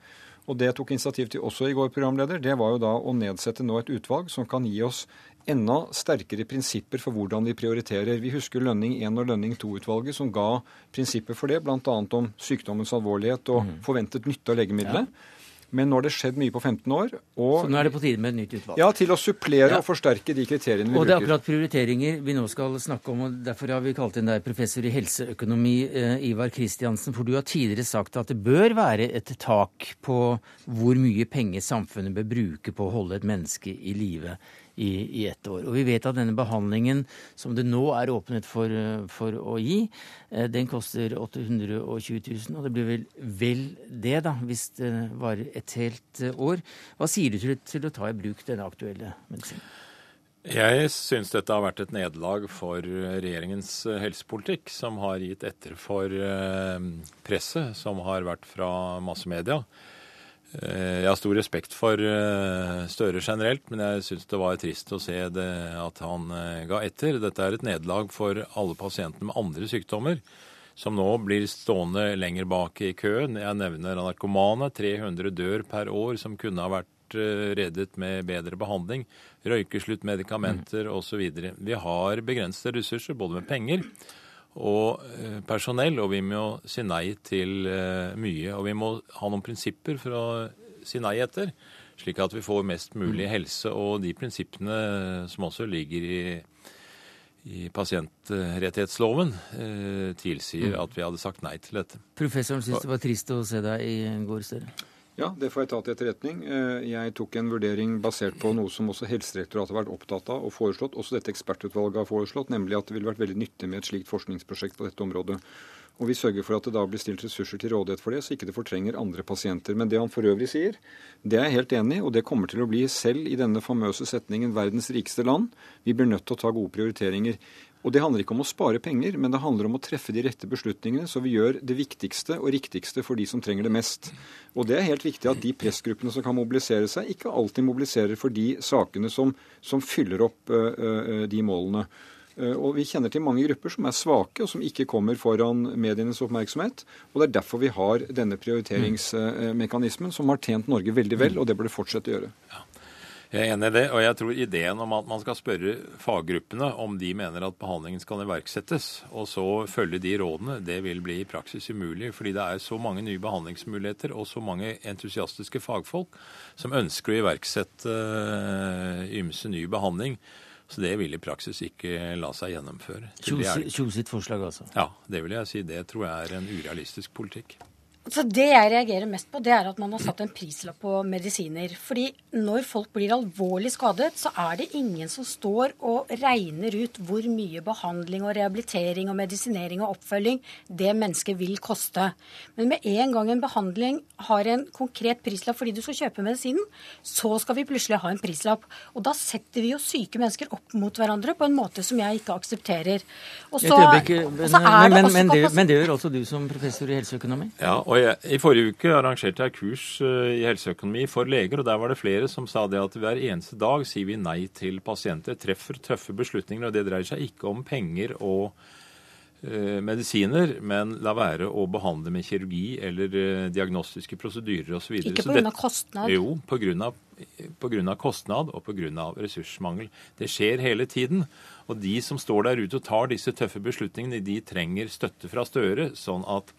Og det jeg tok initiativ til også i går, programleder, det var jo da å nedsette nå et utvalg som kan gi oss enda sterkere prinsipper for hvordan vi prioriterer. Vi husker Lønning 1 og Lønning 2-utvalget som ga prinsipper for det, bl.a. om sykdommens alvorlighet og mm. forventet nytte av legemiddelet. Ja. Men nå har det skjedd mye på 15 år. Og, Så nå er det på tide med et nytt utvalg. Ja, til å supplere Ja. og forsterke de kriteriene vi bruker. Og det er bruker. akkurat prioriteringer vi nå skal snakke om, og derfor har vi kalt inn deg professor i helseøkonomi, eh, Ivar Kristiansen. For du har tidligere sagt at det bør være et tak på hvor mye penger samfunnet bør bruke på å holde et menneske i live i, i ett år. Og vi vet at denne behandlingen som det nå er åpnet for, eh, for å gi, eh, den koster 820 000, og det blir vel vel det, da, hvis det varer et helt eh, år. Hva sier du til, til å ta i bruk denne aktuelle medisinen? Jeg syns dette har vært et nederlag for regjeringens helsepolitikk, som har gitt etter for presset som har vært fra massemedia. Eh, Jeg har stor respekt for eh, Støre generelt, men jeg syns det var trist å se det, at han eh, ga etter. Dette er et nederlag for alle pasientene med andre sykdommer, som nå blir stående lenger bak i køen. Jeg nevner narkomane. 300 dør per år som kunne ha vært eh, reddet med bedre behandling. Røykeslutt, medikamenter osv. Vi har begrensede ressurser, både med penger og eh, personell, og vi må si nei til eh, mye. Og vi må ha noen prinsipper for å si nei etter, slik at vi får mest mulig helse. Og de prinsippene som også ligger i, i pasientrettighetsloven, eh, tilsier at vi hadde sagt nei til dette. Professoren syns det var trist å se deg i går, Støre. Ja, det får jeg ta til etterretning. Eh, Jeg tok en vurdering basert på noe som også Helsedirektoratet har vært opptatt av og foreslått, også dette ekspertutvalget har foreslått, nemlig at det ville vært veldig nyttig med et slikt forskningsprosjekt på dette området. Og vi sørger for at det da blir stilt ressurser til rådighet for det, så ikke det fortrenger andre pasienter. Men det han for øvrig sier, det er jeg helt enig i, og det kommer til å bli selv i denne famøse setningen 'verdens rikeste land'. Vi blir nødt til å ta gode prioriteringer. Og det handler ikke om å spare penger, men det handler om å treffe de rette beslutningene, så vi gjør det viktigste og riktigste for de som trenger det mest. Og det er helt viktig at de pressgruppene som kan mobilisere seg, ikke alltid mobiliserer for de sakene som, som fyller opp de målene. Og Vi kjenner til mange grupper som er svake, og som ikke kommer foran medienes oppmerksomhet. og Det er derfor vi har denne prioriteringsmekanismen, som har tjent Norge veldig vel, og det bør det fortsette å gjøre. Jeg er enig i det, og jeg tror ideen om at man skal spørre faggruppene om de mener at behandlingen skal iverksettes, og så følge de rådene, det vil bli i praksis umulig. Fordi det er så mange nye behandlingsmuligheter og så mange entusiastiske fagfolk som ønsker å iverksette eh, ymse ny behandling. Så det vil i praksis ikke la seg gjennomføre. Kjos sitt forslag, altså. Ja, det vil jeg si. Det tror jeg er en urealistisk politikk. Så Det jeg reagerer mest på, det er at man har satt en prislapp på medisiner. Fordi når folk blir alvorlig skadet, så er det ingen som står og regner ut hvor mye behandling og rehabilitering og medisinering og oppfølging det mennesket vil koste. Men med en gang en behandling har en konkret prislapp fordi du skal kjøpe medisinen, så skal vi plutselig ha en prislapp. Og da setter vi jo syke mennesker opp mot hverandre på en måte som jeg ikke aksepterer. Og så, ikke, men, og men, så er det men, også men, det, men det gjør også du som professor i helseøkonomi? Ja, og jeg, I forrige uke arrangerte jeg kurs eh, i helseøkonomi for leger, og der var det flere som sa det at hver eneste dag sier vi nei til pasienter, treffer tøffe beslutninger, og det dreier seg ikke om penger og eh, medisiner, men la være å behandle med kirurgi eller eh, diagnostiske prosedyrer osv. Ikke av kostnad. Jo, av kostnad og av ressursmangel. Det skjer hele tiden. Og de som står der ute og tar disse tøffe beslutningene, de trenger støtte fra Støre, sånn at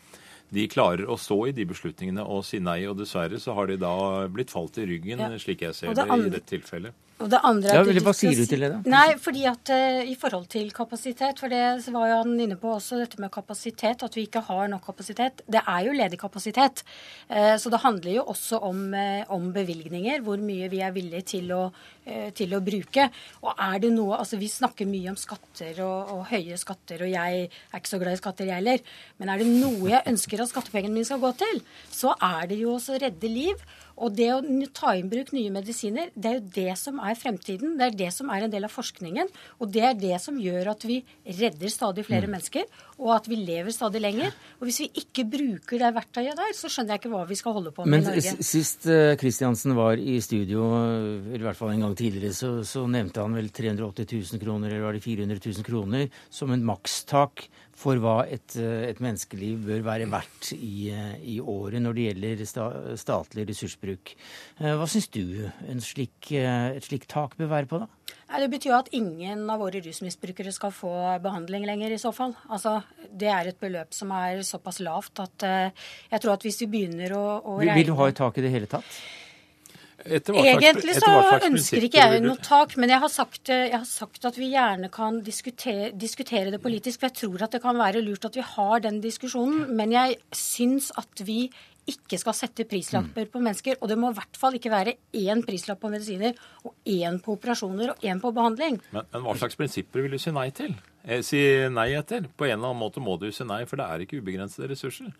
de klarer å stå i de beslutningene og si nei. Og dessverre så har de da blitt falt i ryggen, Ja. slik jeg ser Og det det, andre- i dette tilfellet. Og det andre Ja, eller hva sier du til det, da? Nei, fordi at uh, i forhold til kapasitet, for det var jo han inne på også, dette med kapasitet, at vi ikke har nok kapasitet. Det er jo ledig kapasitet. Uh, så det handler jo også om, uh, om bevilgninger, hvor mye vi er villige til å, til å bruke. Og er det noe Altså, vi snakker mye om skatter og, og høye skatter, og jeg er ikke så glad i skatter, jeg heller. Men er det noe jeg ønsker at skattepengene mine skal gå til, så er det jo også å redde liv. Og det å ta i bruk nye medisiner, det er jo det som er fremtiden. Det er det som er en del av forskningen. Og det er det som gjør at vi redder stadig flere Mm. mennesker, og at vi lever stadig lenger. Og hvis vi ikke bruker det verktøyet der, så skjønner jeg ikke hva vi skal holde på med Men i Norge. Men sist eh, Kristiansen var i studio, eh, eller i hvert fall en gang tidligere, så, så nevnte han vel 380 000 kroner, eller var det 400 000 kroner, som en makstak for hva et, eh, et menneskeliv bør være verdt i, eh, i året når det gjelder sta, statlig ressursbruk. Hva syns du slik, et slikt tak bør være på, da? Det betyr at ingen av våre rusmisbrukere skal få behandling lenger, i så fall. Altså, det er et beløp som er såpass lavt at jeg tror at hvis vi begynner å, å regne Vil du ha et tak i det hele tatt? Egentlig så ønsker ikke jeg noe tak, men jeg har, sagt, jeg har sagt, at vi gjerne kan diskutere, diskutere, det politisk. For jeg tror at det kan være lurt at vi har den diskusjonen. Men jeg syns at vi ikke skal sette prislapper på mennesker. Og det må i hvert fall ikke være én prislapp på medisiner og én på operasjoner og én på behandling. Men, men hva slags prinsipper vil du si nei til? Eh, si nei etter. På en eller annen måte må du si nei, for det er ikke ubegrensede ressurser.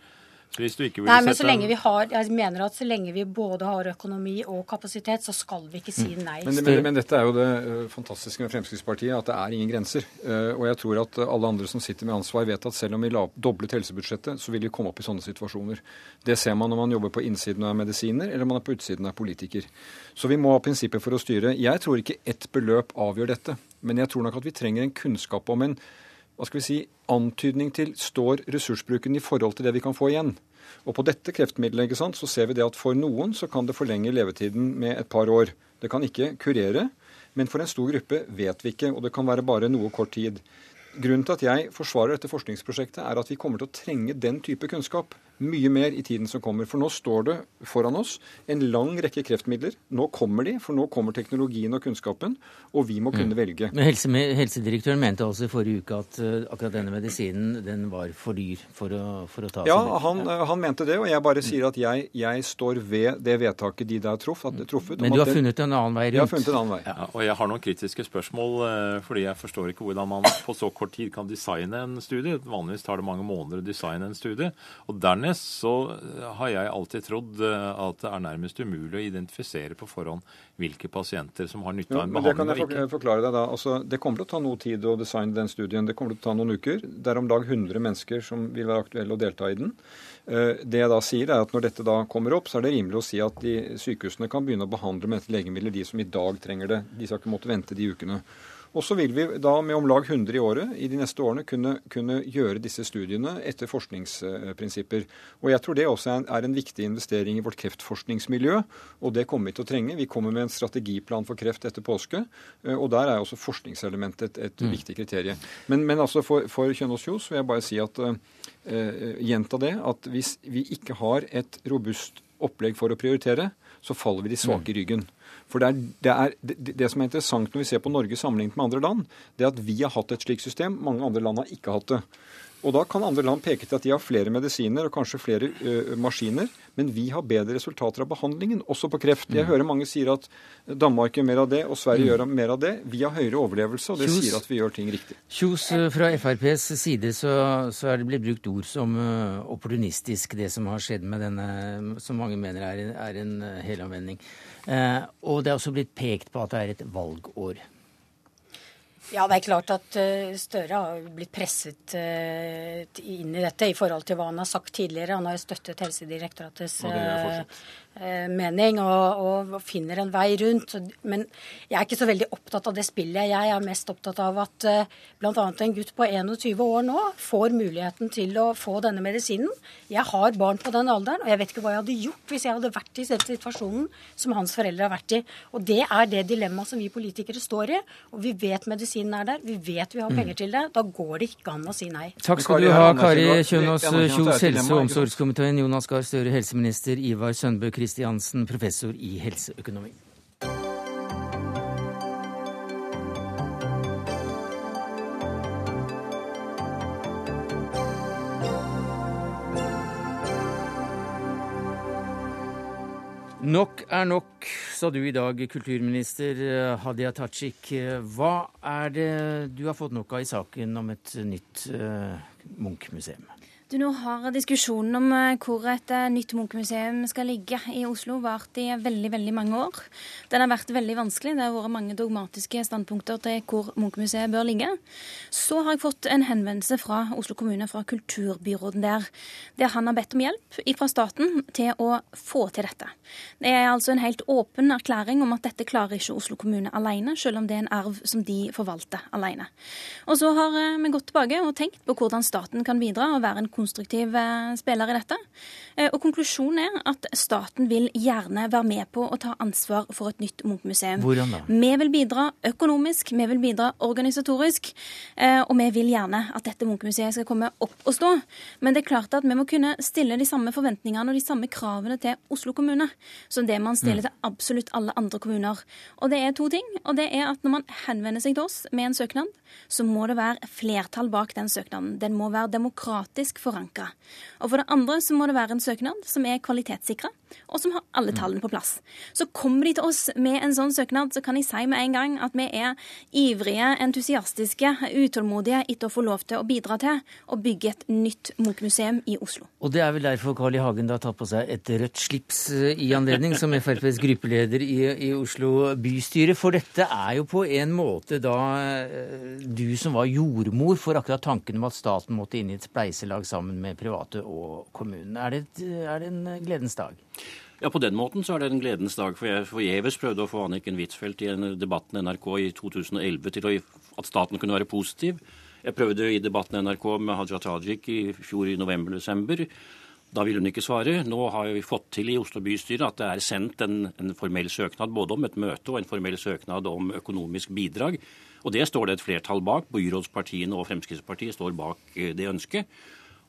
Så hvis du ikke vil Nei, men så lenge vi har, jeg mener at så lenge vi både har økonomi og kapasitet, så skal vi ikke si mm. nei. Men, men, men dette er jo det uh, fantastiske med Fremskrittspartiet, at det er ingen grenser. Uh, og jeg tror at alle andre som sitter med ansvar, vet at selv om vi la doblet helsebudsjettet, så vil vi komme opp i sånne situasjoner. Det ser man når man jobber på innsiden av medisiner, eller man er på utsiden av politiker. Så vi må ha prinsipper for å styre. Jeg tror ikke ett beløp avgjør dette. Men jeg tror nok at vi trenger en kunnskap om en hva skal vi si, antydning til står ressursbruken i forhold til det vi kan få igjen. Og på dette kreftmiddelet så ser vi det at for noen så kan det forlenge levetiden med et par år. Det kan ikke kurere, men for en stor gruppe vet vi ikke, og det kan være bare noe kort tid. Grunnen til at jeg forsvarer dette forskningsprosjektet, er at vi kommer til å trenge den type kunnskap mye mer i tiden som kommer. For nå står det foran oss en lang rekke kreftmidler. Nå kommer de, for nå kommer teknologien og kunnskapen, og vi må kunne mm. velge. Men helse, Helsedirektøren mente altså i forrige uke at uh, akkurat denne medisinen den var for dyr for å, for å ta ja, han, ja, han mente det, og jeg bare sier at jeg, jeg står ved det vedtaket de der truff, at, truffet. Men du har det, funnet en annen vei rundt? Jeg har funnet en annen vei. Ja, og jeg har noen kritiske spørsmål, uh, fordi jeg forstår ikke hvordan man på så kort tid kan designe en studie. Vanligvis tar det mange måneder å designe en studie. Og dernest så har jeg alltid trodd eh, at det er nærmest umulig å identifisere på forhånd hvilke pasienter som har nytte av en behandling. Det kan jeg forklare deg da. Altså, det kommer til å ta noe tid å designe den studien. Det kommer til å ta noen uker. Det er om lag 100 mennesker som vil være aktuelle å delta i den. Eh, det jeg da sier er at Når dette da kommer opp, så er det rimelig å si at de sykehusene kan begynne å behandle med dette legemiddelet de som i dag trenger det. De skal ikke måtte vente de ukene. Og så vil vi da med om lag 100 i året i de neste årene kunne, kunne gjøre disse studiene etter forskningsprinsipper. Og jeg tror det også er en, er en, viktig investering i vårt kreftforskningsmiljø, og det kommer vi til å trenge. Vi kommer med en strategiplan for kreft etter påske, eh, og der er også forskningselementet et, et mm. viktig kriterium. Men, men, altså for, for Kjønaas Kjos vil jeg bare si at uh, gjenta det, at hvis vi ikke har et robust opplegg for å prioritere, så faller vi de svake i ryggen. For det, er, det, er, det, som er interessant når vi ser på Norge sammenlignet med andre land, det er at vi har hatt et slikt system. Mange andre land har ikke hatt det. Og Da kan andre land peke til at de har flere medisiner og kanskje flere ø, maskiner, men vi har bedre resultater av behandlingen, også på kreft. Jeg mm. hører mange sier at Danmark gjør mer av det, og Sverige mm. gjør mer av det. Vi har høyere overlevelse, og det Kjos, sier at vi gjør ting riktig. Kjos, fra FrPs side så, så, er det blitt brukt ord som opportunistisk, det som har skjedd med denne, som mange mener er, er en helomvending. Eh, og det er også blitt pekt på at det er et valgår. Ja, det er klart at eh, Støre har blitt presset eh, inn i dette i forhold til hva han har sagt tidligere. Han har jo støttet Helsedirektoratets Eh, mening og, og, finner en vei rundt. Men jeg er ikke så veldig opptatt av det spillet. Jeg er mest opptatt av at bl.a. en gutt på 21 år nå får muligheten til å få denne medisinen. Jeg har barn på den alderen, og jeg vet ikke hva jeg hadde gjort hvis jeg hadde vært i den situasjonen som hans foreldre har vært i. Og det er det dilemmaet som vi politikere står i. Og vi vet medisinen er der, vi vet vi har penger til det. Da går det ikke an å si nei. Takk skal du ha, Kari Kjønaas Kjos, helse- og omsorgskomiteen, Jonas Gahr Støre, helseminister, Ivar Sønbø Kristiansen, professor i helseøkonomi. Nok er nok, sa du i dag, kulturminister Hadia Tajik. Hva er det du har fått nok av i saken om et nytt uh, Munch-museum? Du, nå har diskusjonen om eh, hvor et eh, nytt Munch-museum skal ligge i Oslo vart i veldig veldig mange år. Den har vært veldig vanskelig. Det har vært mange dogmatiske standpunkter til hvor Munch-museet bør ligge. Så har jeg fått en henvendelse fra Oslo kommune, fra kulturbyråden der, der han har bedt om hjelp fra staten til å få til dette. Det er altså en helt åpen erklæring om at dette klarer ikke Oslo kommune alene, selv om det er en arv som de forvalter alene. Og så har eh, vi gått tilbake og tenkt på hvordan staten kan bidra og være en konstruktiv eh, spiller i dette. Eh, og konklusjonen er at staten vil gjerne være med på å ta ansvar for et nytt Munch-museum. Hvordan da? Vi vil bidra økonomisk, vi vil bidra organisatorisk, og vi vil gjerne at dette Munch-museet skal komme opp og stå. Men det er klart at vi må kunne stille de samme forventningene og de samme kravene til Oslo kommune som det man stiller mm. til absolutt alle andre kommuner. Og det er to ting. og det er at Når man henvender seg til oss med en søknad, så må det være flertall bak den søknaden. Den må være demokratisk forankra. Og for det andre så må det være en søknad som er kvalitetssikra, og som har alle tallene på plass. Så kommer de til oss med en sånn søknad, så kan jeg si med en gang at vi er ivrige, entusiastiske, utålmodige etter å få lov til å bidra til å bygge et nytt Munch-museum i Oslo. Og det er vel derfor Carl I. Hagen har tatt på seg et rødt slips eh, i anledning, som FrPs gruppeleder i, i Oslo bystyre. For dette er jo på en måte da eh, du som var jordmor for akkurat tanken om at staten måtte inn i et spleiselag sammen med private og kommunen. Er det, er det en gledens dag? Ja, På den måten så er det en gledens dag. For jeg forgjeves prøvde å få Anniken Huitfeldt i en debatten NRK i 2011 til at staten kunne være positiv. Jeg prøvde i debatten NRK med Haja Tajik i fjor i november-desember. Da ville hun ikke svare. Nå har vi fått til i Oslo bystyre at det er sendt en, en formell søknad både om et møte og en formell søknad om økonomisk bidrag. Og Det står det et flertall bak. Byrådspartiene og Fremskrittspartiet står bak eh, det ønsket.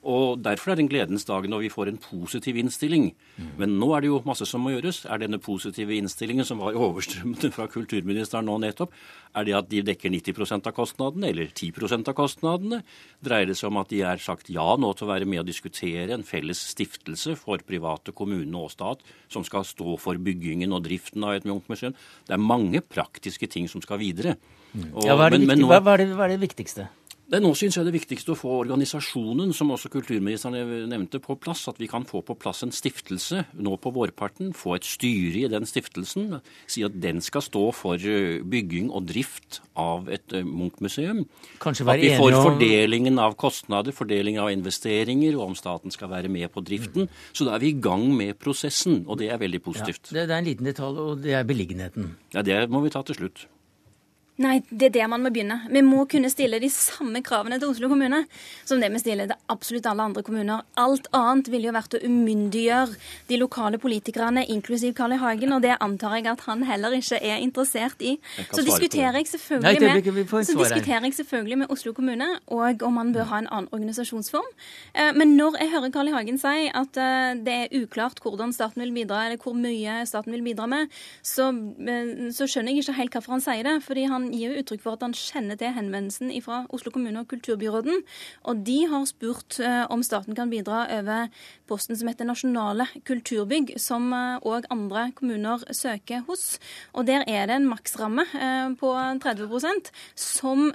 Og Derfor er det en gledens dag når vi får en positiv innstilling. Mm. Men nå er det jo masse som må gjøres. Er denne positive innstillingen som var overstrømmende fra kulturministeren nå nettopp, er det at de dekker 90% av kostnadene, eller 10% av kostnadene? Dreier det seg om at de er sagt ja nå til å være med og diskutere en felles stiftelse for private kommune og stat som skal stå for byggingen og driften av et Munch-museum? Det er mange praktiske ting som skal videre. Og, ja, hva, er men, nå, hva, er det, hva, er det, viktigste? Det, nå syns jeg det viktigste å få organisasjonen, som også kulturministeren nevnte, på plass. At vi kan få på plass en stiftelse nå på vårparten. Få et styre i den stiftelsen. Si at den skal stå for eh, bygging og drift av et eh, Munch-museum. At vi får fordelingen av kostnader, fordeling av investeringer, og om staten skal være med på driften. Mm. Så da er vi i gang med prosessen, og det er veldig positivt. Ja, det, det er en liten detalj, og det er beliggenheten. Ja, det må vi ta til slutt. Nei, det er der man må begynne. Vi må kunne stille de samme kravene til Oslo kommune som det vi stiller til absolutt alle andre kommuner. Alt annet ville jo vært å umyndiggjøre de lokale politikerne, inklusiv Carl I. Hagen, og det antar jeg at han heller ikke er interessert i. Så diskuterer jeg selvfølgelig med, så diskuterer jeg selvfølgelig med Oslo kommune og om man bør ha en annen organisasjonsform. Eh, men når jeg hører Carl I. Hagen si at eh, det er uklart hvordan staten vil bidra, eller hvor mye staten vil bidra med, så, eh, så skjønner jeg ikke helt hvorfor han sier det. fordi han han gir jo uttrykk for at han kjenner til henvendelsen fra Oslo kommune og kulturbyråden. Og de har spurt uh, om staten kan bidra over posten som heter Nasjonale kulturbygg, som òg uh, andre kommuner søker hos. Og der er det en maksramme uh, på 30% som,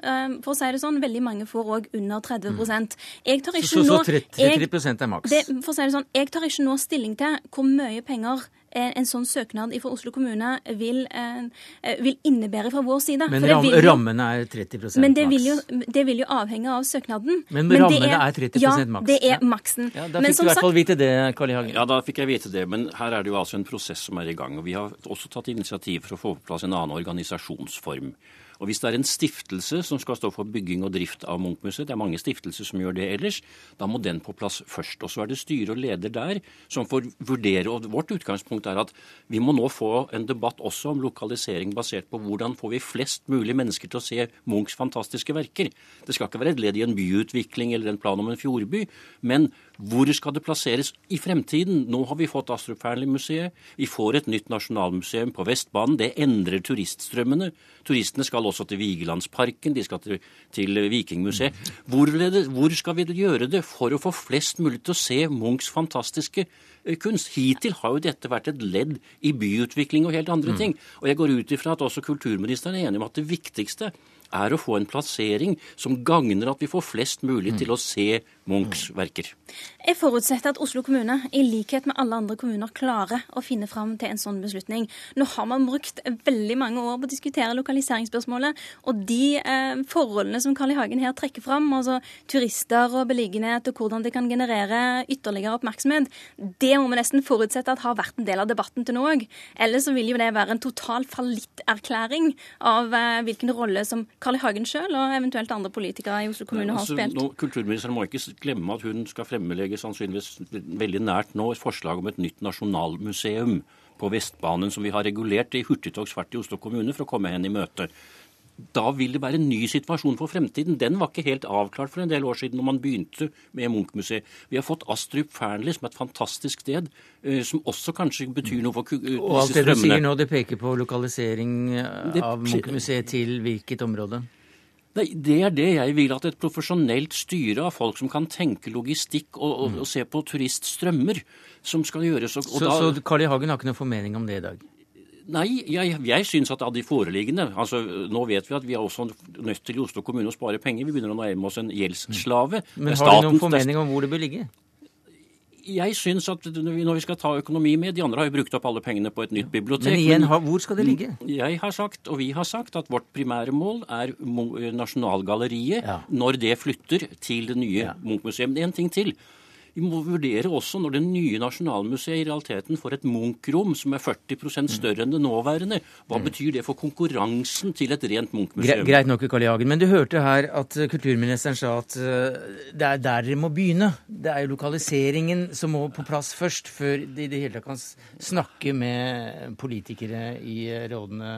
for å si det sånn, veldig mange får òg under 30 mm. Jeg tar ikke så, så, så 30, 30 er maks? for å si det sånn, jeg tar ikke nå stilling til hvor mye penger en sånn søknad fra Oslo kommune vil, eh, vil innebære fra vår side. Men ram, jo, rammene er 30 maks? Men det vil, jo, det vil, jo, avhenge av søknaden. Men, men rammene er, er, 30 ja, maks? Ja, det er maksen. Ja, da fikk du i hvert fall vite det, Karl I. Hagen. Ja, da fikk jeg vite det. Men her er det jo altså en prosess som er i gang. og Vi har også tatt initiativ for å få på plass en annen organisasjonsform. Og Hvis det er en stiftelse som skal stå for bygging og drift av Munch-museet, det er mange stiftelser som gjør det ellers, da må den på plass først. Og så er det styre og leder der som får vurdere. og Vårt utgangspunkt er at vi må nå få en debatt også om lokalisering basert på hvordan får vi flest mulig mennesker til å se Munchs fantastiske verker. Det skal ikke være et ledd i en byutvikling eller en plan om en fjordby, men hvor skal det plasseres i fremtiden? Nå har vi fått Astrup Fearnley-museet. Vi får et nytt nasjonalmuseum på Vestbanen. Det endrer turiststrømmene. Turistene skal også til Vigelandsparken, de skal til, til Vikingmuseet. Hvor, hvor, skal vi gjøre det for å få flest mulig til å se Munchs fantastiske eh, kunst? Hittil har jo dette vært et ledd i byutvikling og helt andre mm. ting. Og jeg går ut ifra at også kulturministeren er enig om at det viktigste er å få en plassering som gagner at vi får flest mulig til å se Munchs verker. Jeg forutsetter at Oslo kommune, i likhet med alle andre kommuner, klarer å finne fram til en sånn beslutning. Nå har man brukt veldig mange år på å diskutere lokaliseringsspørsmålet, og de eh, forholdene som Carl I. Hagen her trekker fram, altså turister og beliggenhet og hvordan det kan generere ytterligere oppmerksomhet, det må vi nesten forutsette at har vært en del av debatten til nå òg. Ellers så vil jo det være en total fallitterklæring av eh, hvilken rolle som Carl I. Hagen sjøl og eventuelt andre politikere i Oslo kommune har altså, spilt? Nå, kulturministeren må ikke glemme at hun skal fremlegge sannsynligvis veldig nært nå et forslag om et nytt nasjonalmuseum på Vestbanen, som vi har regulert i hurtigtogsfart i Oslo kommune for å komme henne i møte da vil det være en ny situasjon for fremtiden. Den var ikke helt avklart for en del år siden når man begynte med Munch-museet. Vi har fått Astrup Fearnley, som er et fantastisk sted, eh, som også kanskje betyr noe for disse strømmene. Og alt det du sier nå, det peker på lokalisering av Munch-museet til hvilket område? Nei, Det er det jeg vil, at et profesjonelt styre av folk som kan tenke logistikk og, og, og se på turiststrømmer, som skal gjøres. Og, så, da... så Carl I. Hagen har ikke noen formening om det i dag? Nei, jeg, jeg syns at av de foreliggende altså Nå vet vi at vi er også nødt til i Oslo kommune å spare penger. Vi begynner å nærme oss en gjeldsslave. Men har du noen formening om hvor det bør ligge? Jeg syns at når vi skal ta økonomi med De andre har jo brukt opp alle pengene på et nytt bibliotek. Men igjen, hvor skal det ligge? Jeg har sagt, og vi har sagt, at vårt primære mål er Nasjonalgalleriet ja. når det flytter til det nye ja. Munch-museet. Men en ting til. Vi må vurdere også når det nye Nasjonalmuseet i realiteten får et Munch-rom som er 40 større enn det nåværende. Hva mm. betyr det for konkurransen til et rent Munch-museum? Greit nok, Karl Jagen, men du hørte her at kulturministeren sa at eh, det er der dere må begynne. Det er jo lokaliseringen som må på plass først, før de i det hele tatt kan snakke med politikere i rådende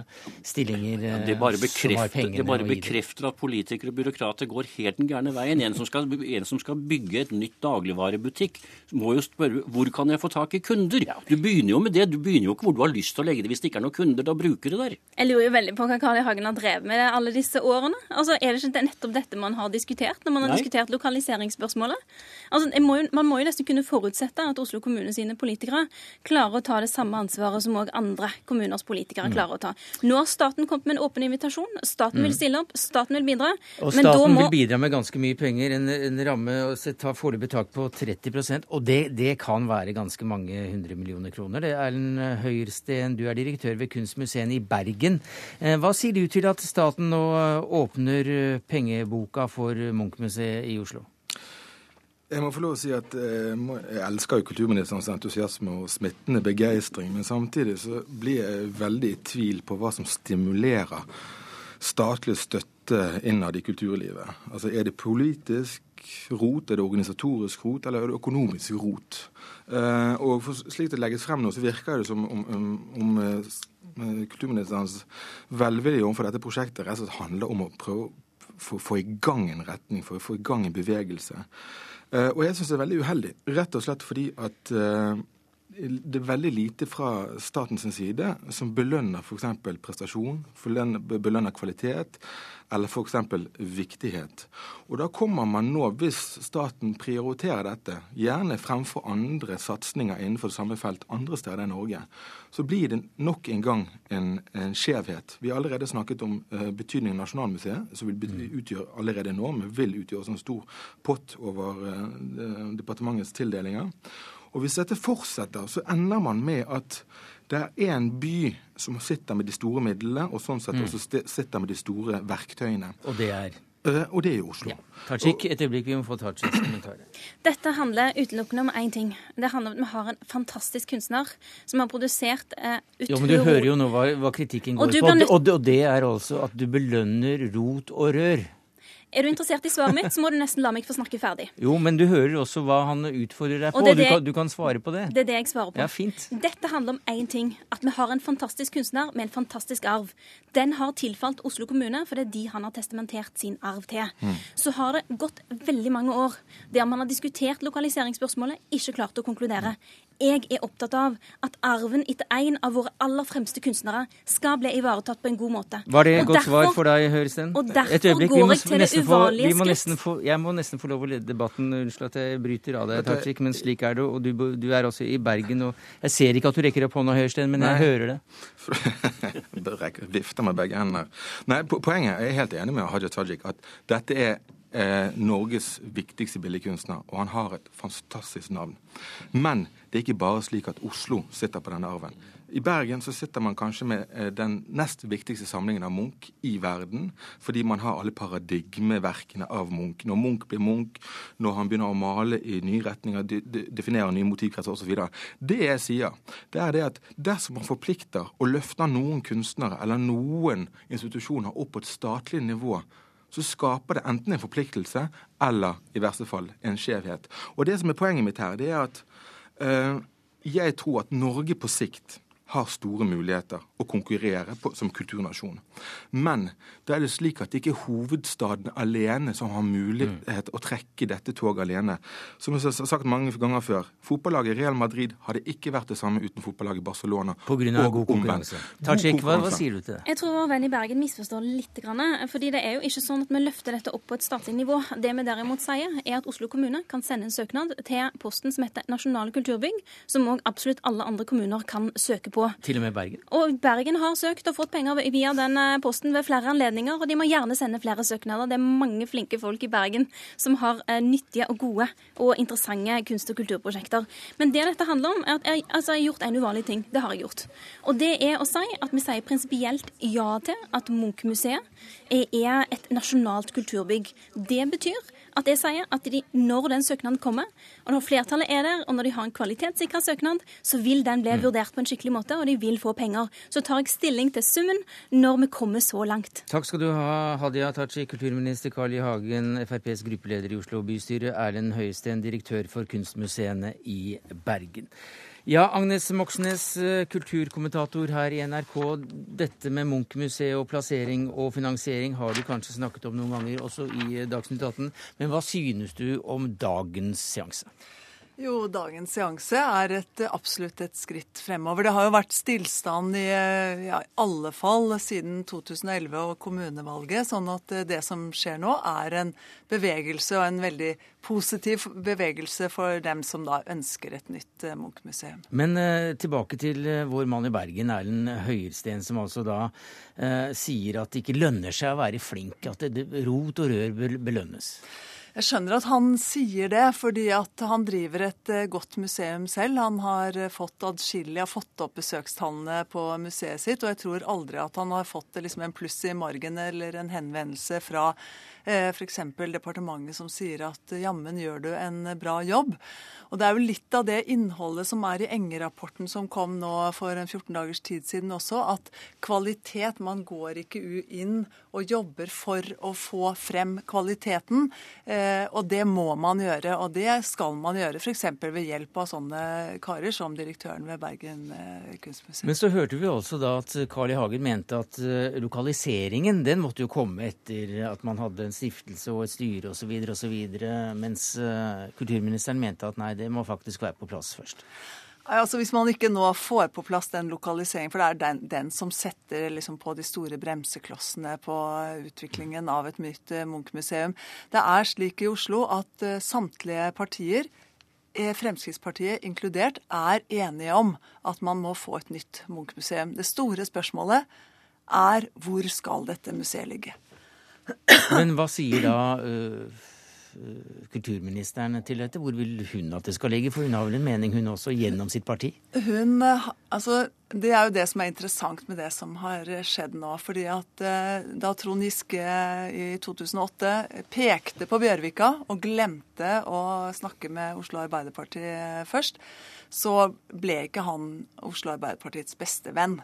stillinger ja, det bare som har pengene. Det bare bekrefter at politikere og byråkrater går helt den gærne veien. En som skal, en som skal bygge et nytt dagligvarebutikk butikk, må jo spørre hvor kan jeg få tak i kunder? Du begynner jo med det. Du begynner jo ikke hvor du har lyst til å legge det hvis det ikke er noen kunder. Da bruker du der. Jeg lurer jo veldig på hva Carl I. Hagen har drevet med alle disse årene. Altså, Er det ikke nettopp dette man har diskutert når man har Nei. diskutert lokaliseringsspørsmålet? Altså, må jo, Man må jo nesten kunne forutsette at Oslo kommune sine politikere klarer å ta det samme ansvaret som òg andre kommuners politikere mm. klarer å ta. Nå har staten kommet med en åpen invitasjon. Staten mm. vil stille opp, staten vil bidra. Og staten må... vil bidra med ganske mye penger. En, en ramme tar foreløpig tak på 30 30 Og det, det, kan være ganske mange hundre millioner kroner. Det er Erlend Høyrsten, du er direktør ved Kunstmuseet i Bergen. Eh, hva sier du til at staten nå åpner pengeboka for Munch-museet i Oslo? Jeg må få lov å si at eh, jeg elsker jo kulturministerens entusiasme og smittende begeistring, men samtidig så blir jeg veldig i tvil på hva som stimulerer statlig støtte innad i kulturlivet. Altså Er det politisk rot, er det organisatorisk rot, eller er det økonomisk rot? Uh, og Slik det legges frem nå, så virker det som om, om, om uh, kulturministerens velvilje overfor dette prosjektet rett og slett handler om å prøve å få i gang en retning, for å få i gang en bevegelse. Uh, og jeg syns det er veldig uheldig, rett og slett fordi at det er veldig lite fra statens side som belønner f.eks. prestasjon, belønner kvalitet, eller f.eks. viktighet. Og da kommer man nå, hvis staten prioriterer dette, gjerne fremfor andre satsinger innenfor det samme felt andre steder i Norge, så blir det nok en gang en, en skjevhet. Vi har allerede snakket om uh, betydningen av Nasjonalmuseet, som vil mm. utgjøre allerede nå, men vil utgjøre en stor pott over uh, departementets tildelinger. Og Hvis dette fortsetter, så ender man med at det er én by som sitter med de store midlene, og sånn sett mm. også sitter med de store verktøyene. Og det er? Uh, og det er i Oslo. Ja. Tajik, et øyeblikk, vi må få Tajiks kommentarer. Dette handler utelukkende om én ting. Det handler om at vi har en fantastisk kunstner som har produsert eh, utrolig Jo, men Du hører jo nå hva, hva kritikken går på, og, og, og det er altså at du belønner rot og rør. Er du interessert i svaret mitt, så må du nesten la meg få snakke ferdig. Jo, men du hører også hva han utfordrer deg på. Det det, du, kan, du, kan, svare på det. Det er det jeg svarer på. Ja, fint. Dette handler om én ting. At vi har en fantastisk kunstner med en fantastisk arv. Den har tilfalt Oslo kommune, for det er de han har testamentert sin arv til. Mm. Så har det gått veldig mange år der man har diskutert lokaliseringsspørsmålet, ikke klart å konkludere. Jeg er opptatt av at arven etter en av våre aller fremste kunstnere skal bli ivaretatt på en god måte. Var det et godt derfor, svar for deg, Høresten? Og derfor øyeblikk, går jeg til det uvanlige skritt. jeg må nesten få lov å lede debatten. Unnskyld at jeg bryter av deg, Tajik, men slik er det. Og du, du, er også i Bergen. og Jeg ser ikke at du rekker opp hånda, Høresten, men Nei. jeg hører det. Vifter med begge hender. Nei, poenget Jeg er helt enig med Haja Tajik at dette er eh, Norges viktigste billedkunstner, og han har et fantastisk navn. Men det er ikke bare slik at Oslo sitter på denne arven. I Bergen så sitter man kanskje med eh, den nest viktigste samlingen av Munch i verden, fordi man har alle paradigmeverkene av Munch. Når Munch blir Munch, når han begynner å male i nye retninger, de, de, definere nye motivkretser osv. Det jeg sier, det er det at dersom man forplikter og løfter noen kunstnere eller noen institusjoner opp på et statlig nivå, så skaper det enten en forpliktelse eller i verste fall en skjevhet. Og det som er poenget mitt her, det er at øh, jeg tror at Norge på sikt har store muligheter å konkurrere på, som kulturnasjon. Men da er det slik at det ikke er hovedstaden alene som har mulighet mm. å trekke dette toget alene. Som jeg har sagt mange ganger før, fotballaget Real Madrid hadde ikke vært det samme uten fotballaget Barcelona. På grunn av god konkurranse. Tajik, hva, hva, sier du til det? Jeg tror vår venn i Bergen misforstår litt. Grann, fordi det er jo ikke sånn at vi løfter dette opp på et statlig nivå. Det vi derimot sier, er at Oslo kommune kan sende en søknad til posten som heter Nasjonale kulturbygg, som òg absolutt alle andre kommuner kan søke på. Til og med Bergen? Og Bergen har søkt og fått penger via den eh, posten ved flere anledninger, og de må gjerne sende flere søknader. Det er mange flinke folk i Bergen som har eh, nyttige og gode og interessante kunst- og kulturprosjekter. Men det dette handler om, er at jeg, altså, jeg har gjort en uvanlig ting. Det har jeg gjort. Og det er å si at vi sier prinsipielt ja til at Munch-museet er et nasjonalt kulturbygg. Det betyr at jeg sier at de, når den søknaden kommer, og når flertallet er der, og når de har en kvalitetssikra søknad, så vil den bli mm. vurdert på en skikkelig måte, og de vil få penger. Så tar jeg stilling til summen når vi kommer så langt. Takk skal du ha, Hadia Tachi, kulturminister Carl I. Hagen, FrPs gruppeleder i Oslo bystyre, Erlend Høiesten, direktør for kunstmuseene i Bergen. Ja, Agnes Moxnes, eh, kulturkommentator her i NRK. Dette med Munch-museet og plassering og finansiering har du kanskje snakket om noen ganger også i Dagsnytt 18. Men hva synes du om dagens seanse? Jo, dagens seanse er et, absolutt et skritt fremover. Det har jo vært stillstand i ja, alle fall siden 2011 og kommunevalget. Sånn at det som skjer nå, er en bevegelse, og en veldig positiv bevegelse for dem som da ønsker et nytt eh, Munch-museum. Men eh, tilbake til eh, vår mann i Bergen, Erlend Høyersten, som altså da eh, sier at det ikke lønner seg å være flink, at det, rot og rør belønnes. Jeg skjønner at han sier det, fordi at han driver et eh, godt museum selv. Han har eh, fått adskillig, har fått opp besøkstallene på museet sitt, og jeg tror aldri at han har fått liksom en pluss i margen eller en henvendelse fra eh, f.eks. departementet som sier at jammen gjør du en bra jobb. Og Det er jo litt av det innholdet som er i Enge-rapporten som kom nå for en 14 dagers tid siden også, at kvalitet Man går ikke inn og jobber for å få frem kvaliteten. Eh, og det må man gjøre, og det skal man gjøre f.eks. ved hjelp av sånne karer som direktøren ved Bergen eh, kunstmuseum. Men så hørte vi også da at Carl I. Hagen mente at eh, lokaliseringen den måtte jo komme etter at man hadde en stiftelse og et styre osv., osv., mens kulturministeren mente at nei, det må faktisk være på plass først. Altså Hvis man ikke nå får på plass den lokaliseringen, for det er den, den som setter liksom på de store bremseklossene på utviklingen av et nytt eh, Munch-museum. Det er slik i Oslo at uh, samtlige partier, eh, Fremskrittspartiet inkludert, er enige om at man må få et nytt Munch-museum. Det store spørsmålet er hvor skal dette museet ligge? Men hva sier da uh Eh, kulturministeren til dette? Hvor vil hun at det skal ligge? For hun har vel en mening, hun også, gjennom sitt parti? Hun, eh, altså, Det er jo det som er interessant med det som har skjedd nå. fordi at Da Trond Giske i 2008 pekte på Bjørvika og glemte å snakke med Oslo Arbeiderparti først, så ble ikke han Oslo Arbeiderpartiets beste venn.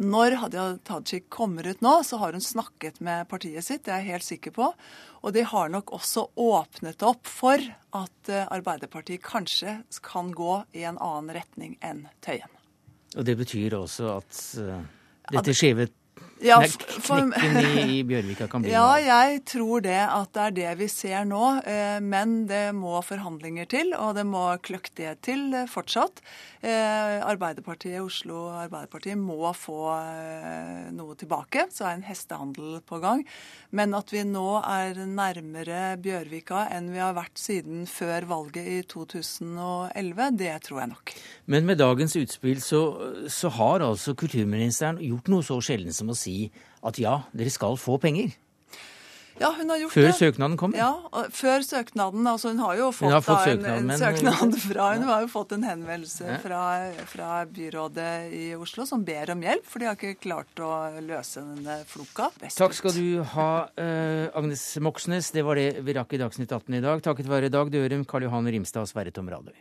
Når Hadia Tajik kommer ut nå, så har hun snakket med partiet sitt, det er jeg helt sikker på. Og det har nok også åpnet opp for at eh, Arbeiderpartiet kanskje kan gå i en annen retning enn Tøyen. Og det betyr også at uh, dette skjeve ja, for, Knekken i, Bjørvika kan bli Ja, jeg tror det at det er det vi ser nå. Eh, men det må forhandlinger til, og det må kløktighet til eh, fortsatt. Eh, Arbeiderpartiet, Oslo Arbeiderparti må få noe tilbake. Så er en hestehandel på gang. Men at vi nå er nærmere Bjørvika enn vi har vært siden før valget i 2011, det tror jeg nok. Men med dagens utspill så, så har altså kulturministeren gjort noe så sjelden som å si at ja, dere skal få penger? Ja, hun har gjort Før det. søknaden kom? Ja, før søknaden. Altså hun har jo fått, har fått da en, en søknad fra Hun har jo fått en henvendelse Ja. fra, fra byrådet i Oslo som ber om hjelp, for de har ikke klart å løse denne floka. Best Takk skal du ha, eh, Agnes Moxnes. Det var det vi rakk i Dagsnytt 18 i dag. Takket være Dag Dørum, Karl Johan Rimstad og Sverre Tom Radøy.